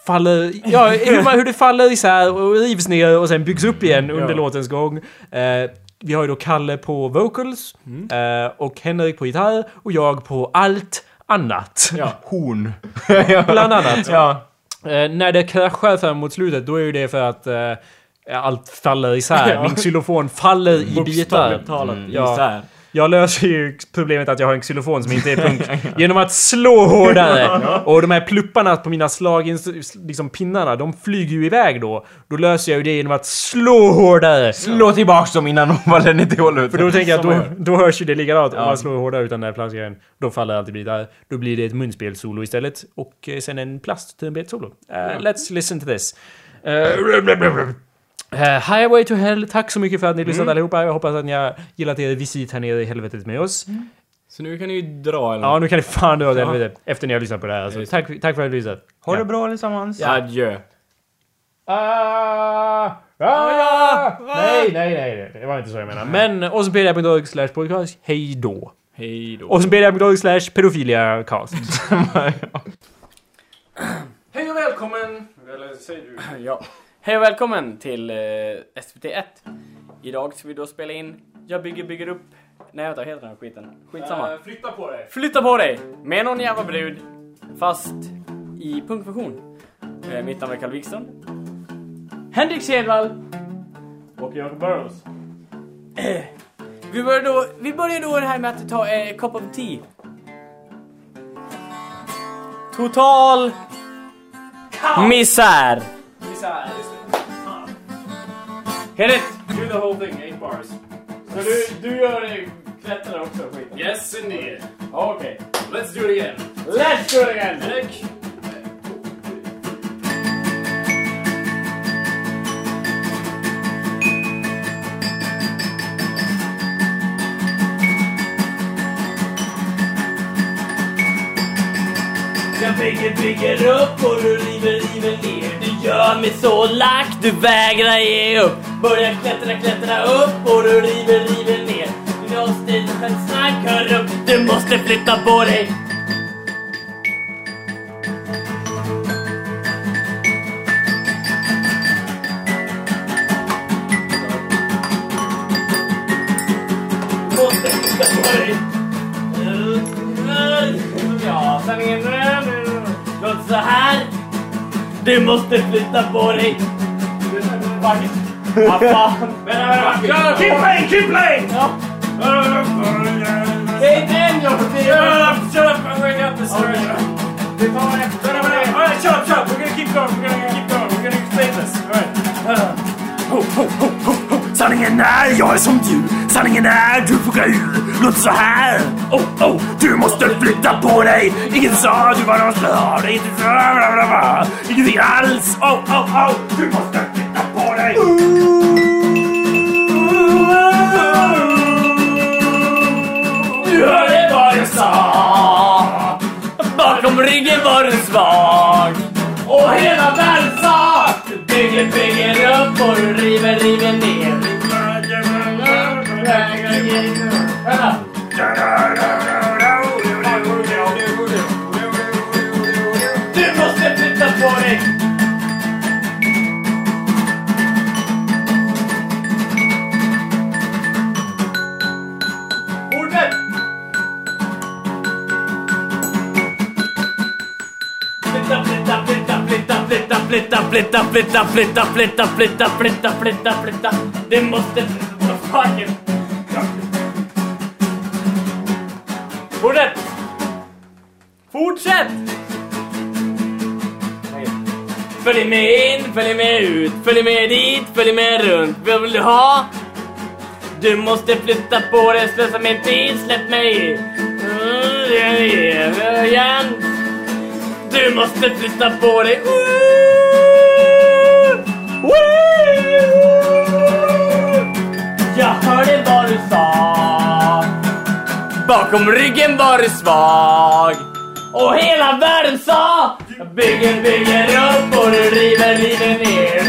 faller, ja, hur, man, hur det faller isär och rivs ner och sen byggs upp igen under Ja. låtens gång. Eh, vi har ju då Kalle på vocals, eh, och Henrik på gitarr, och jag på allt annat. Ja. *laughs* Horn. Bland annat. Ja. Eh, när det kraschar fram mot slutet, då är ju det för att eh, allt faller isär. Min xylofon faller i bitar. Bokstavligt talat Ja. isär. Jag löser ju problemet att jag har en xylofon som inte är punk *laughs* genom att slå hårdare. Och de här plupparna på mina slag, liksom pinnarna, de flyger ju iväg då. Då löser jag ju det genom att slå hårdare. Slå tillbaks dem innan de faller ner till golvet. För då tänker jag att då, då hörs ju det likadant. Om man slår hårdare utan den här plastgrejen. Då faller alltid bitar. Då blir det ett munspelssolo istället. Och eh, sen en plasttrumpetsolo. Uh, Let's listen to this. Uh, Highway to Hell, tack så mycket för att ni lyssnat allihopa. Jag hoppas att ni har gillat er visit här nere i helvetet med oss. Så nu kan ni ju dra eller? Ja, nu kan ni fan dra åt Ja. helvete. Efter ni har lyssnat på det här. Alltså, tack, tack för att ni har lyssnat. Ha det bra allesammans. Adjö. Ah, ah, nej, nej, nej, det var inte så jag menade. Men awesomepedia.org slash podcast, hej då. Hej då. Awesomepedia.org slash pedofiliacast. *laughs* *laughs* Hej och välkommen! Eller säger du? Ja. Hej och välkommen till eh, SVT1. Idag ska vi då spela in Jag bygger, bygger upp Nej vänta, vad heter den här skiten? Skitsamma. Eh, flytta på dig. Flytta på dig! Med någon jävla brud. Fast i punkfunktion. Eh, mitt namn är Carl Wikström. Henrik Sedvall. Och Jacob Burrows. Vi börjar då, vi börjar då det här med att ta en cup of tea. Total misär. Misär. Hit it! Do the whole thing, eight bars. Så du, du gör klättrar också skiten? Yes indeed. Okej. Let's do it again. Let's do it again! Nick. Bygger, bygger upp och du river, river ner. Du gör mig så lack, du vägrar ge upp. Börjar klättra, klättra upp och du river, river ner. Du måste hör upp, du måste flytta på dig. Du måste flytta på dig. Vad fan? Ja, keep playing, keep playing! Ja. Det är Shut up, shut up, I'm going up the stairs. Vi tar det. Alright, shut up, shut up. We're gonna keep going, we're gonna keep going, we're gonna explain this. Alright. Sanningen är, jag är som du. Sanningen är, du får ur. Låt så här. Oh, oh, du måste flytta på dig. Ingen sa du var någon störd. Inte. Ingenting alls. Oh, oh, oh, du måste flytta på dig. Du hörde vad jag sa. Bakom ryggen var du svag. Och hela världen sa. Du bygger, bygger upp och du river, river ner. Vänta. Du måste flytta på dig. Fortsätt! Flytta, flytta, flytta, flytta, Fortsätt! Fortsätt! Följ med in, följ med ut, följ med dit, följ med runt. Vad vill du ha? Du måste flytta på dig, slösa min tid, släpp mig. Mm, igen. Du måste flytta på dig. Mm. Jag hörde vad du sa. Bakom ryggen var du svag. Och hela världen sa bygger, bygger upp och du river, river ner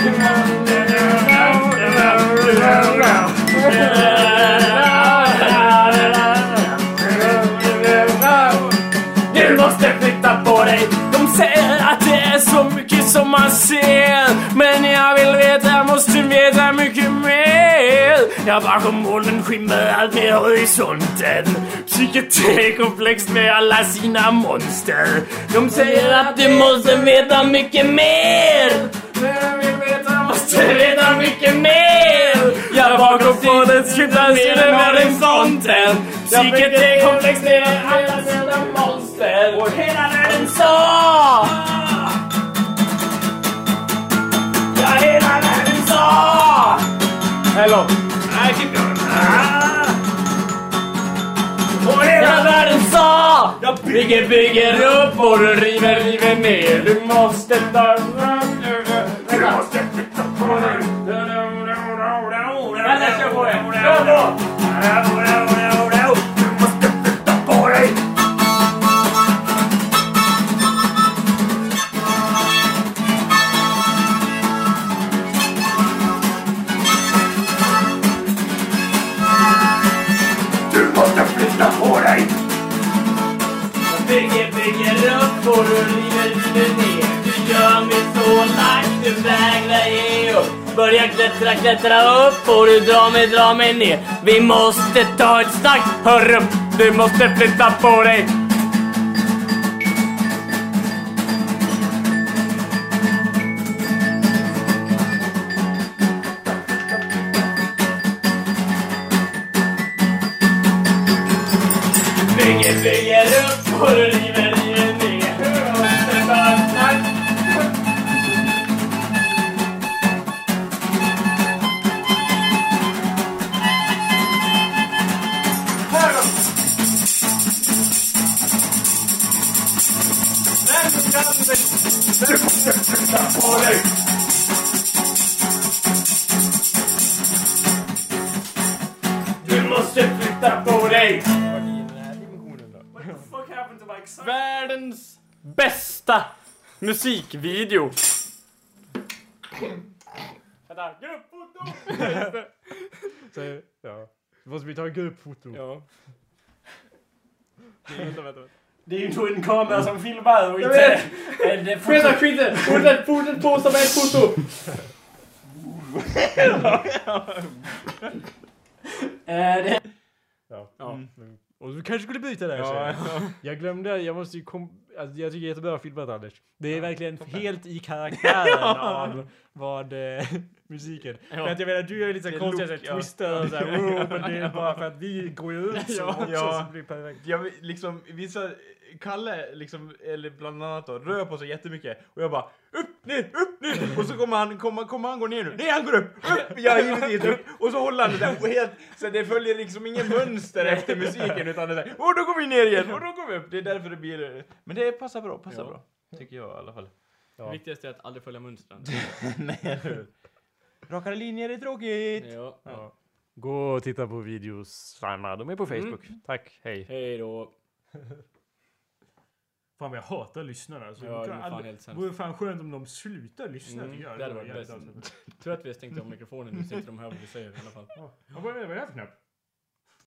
Du måste flytta på dig De säger att är så mycket som man ser. Men jag vill veta, måste veta mycket mer? Ja, bakom molnen skimmer allt mer horisonten. Psyket är komplext med alla sina monster. De säger att du måste veta mycket mer. Men jag vill veta, måste veta mycket mer. Ja, bakom molnen skymtar ser horisonten. Psyket är komplext med alla sina monster. Och hela världen sa Hello. I keep going. Ah. Och hela världen sa Jag bygger, bygger upp och du river, river ner Du måste ta... Du måste flytta på dig Vänta, kör på det! Kör på! Bygger, bygger upp och du river, ner Du gör mig så lack, du vägrar ge upp Börja klättra, klättra upp och du drar mig, drar mig ner. Vi måste ta ett snack. Hörru, du måste flytta på dig! Upp och du river, Världens bästa musikvideo. Vänta, gruppfoto! Så, ja. Måste vi ta en gruppfoto. Ja. Vänta, vänta, vänta. Det är ju då en kamera som filmar och inte... en Skynda, skynda! Fortsätt, fortsätt posta med ett foto! *laughs* Eh, det- Ja. Ja. Mm. Och du kanske skulle byta där Ja, sen. Jag glömde, jag måste ju kom... Alltså, jag tycker jättebra filmat Anders. Det är verkligen *laughs* helt i karaktären av vad eh, *laughs* musiken. För att jag menar, du gör ju lite konstiga look, ja. twister och såhär, oh, *laughs* men det är bara för att vi går ju ut så Ja, också, ja. så blir perfekt. Jag liksom, vissa, Kalle liksom, eller bland annat då, rör på sig jättemycket och jag bara upp, ner, upp, ner och så kommer han, kommer, kommer han gå ner nu? Nej han går upp, upp, ja givetvis upp och så håller han det där och helt, så det följer liksom ingen mönster efter musiken utan det där, och då går vi ner igen och då går vi upp, det är därför det blir, men det passar bra, passar Ja. bra. Tycker jag i alla fall. Det viktigaste är att aldrig följa mönstren. *laughs* Nej, eller hur? Rakare linjer är tråkigt! Ja. Ja. Gå och titta på videos. De är på Facebook. Tack, hej. Hej då. *laughs* Fan vad jag hatar lyssnarna. Alltså, Ja, det är fan vore fan skönt om de slutar lyssna Mm, tycker jag. det hade var varit bäst. Tur att vi har stängt av mikrofonen nu så inte de hör vad vi säger i alla fall. Ja, Vad är det för knapp?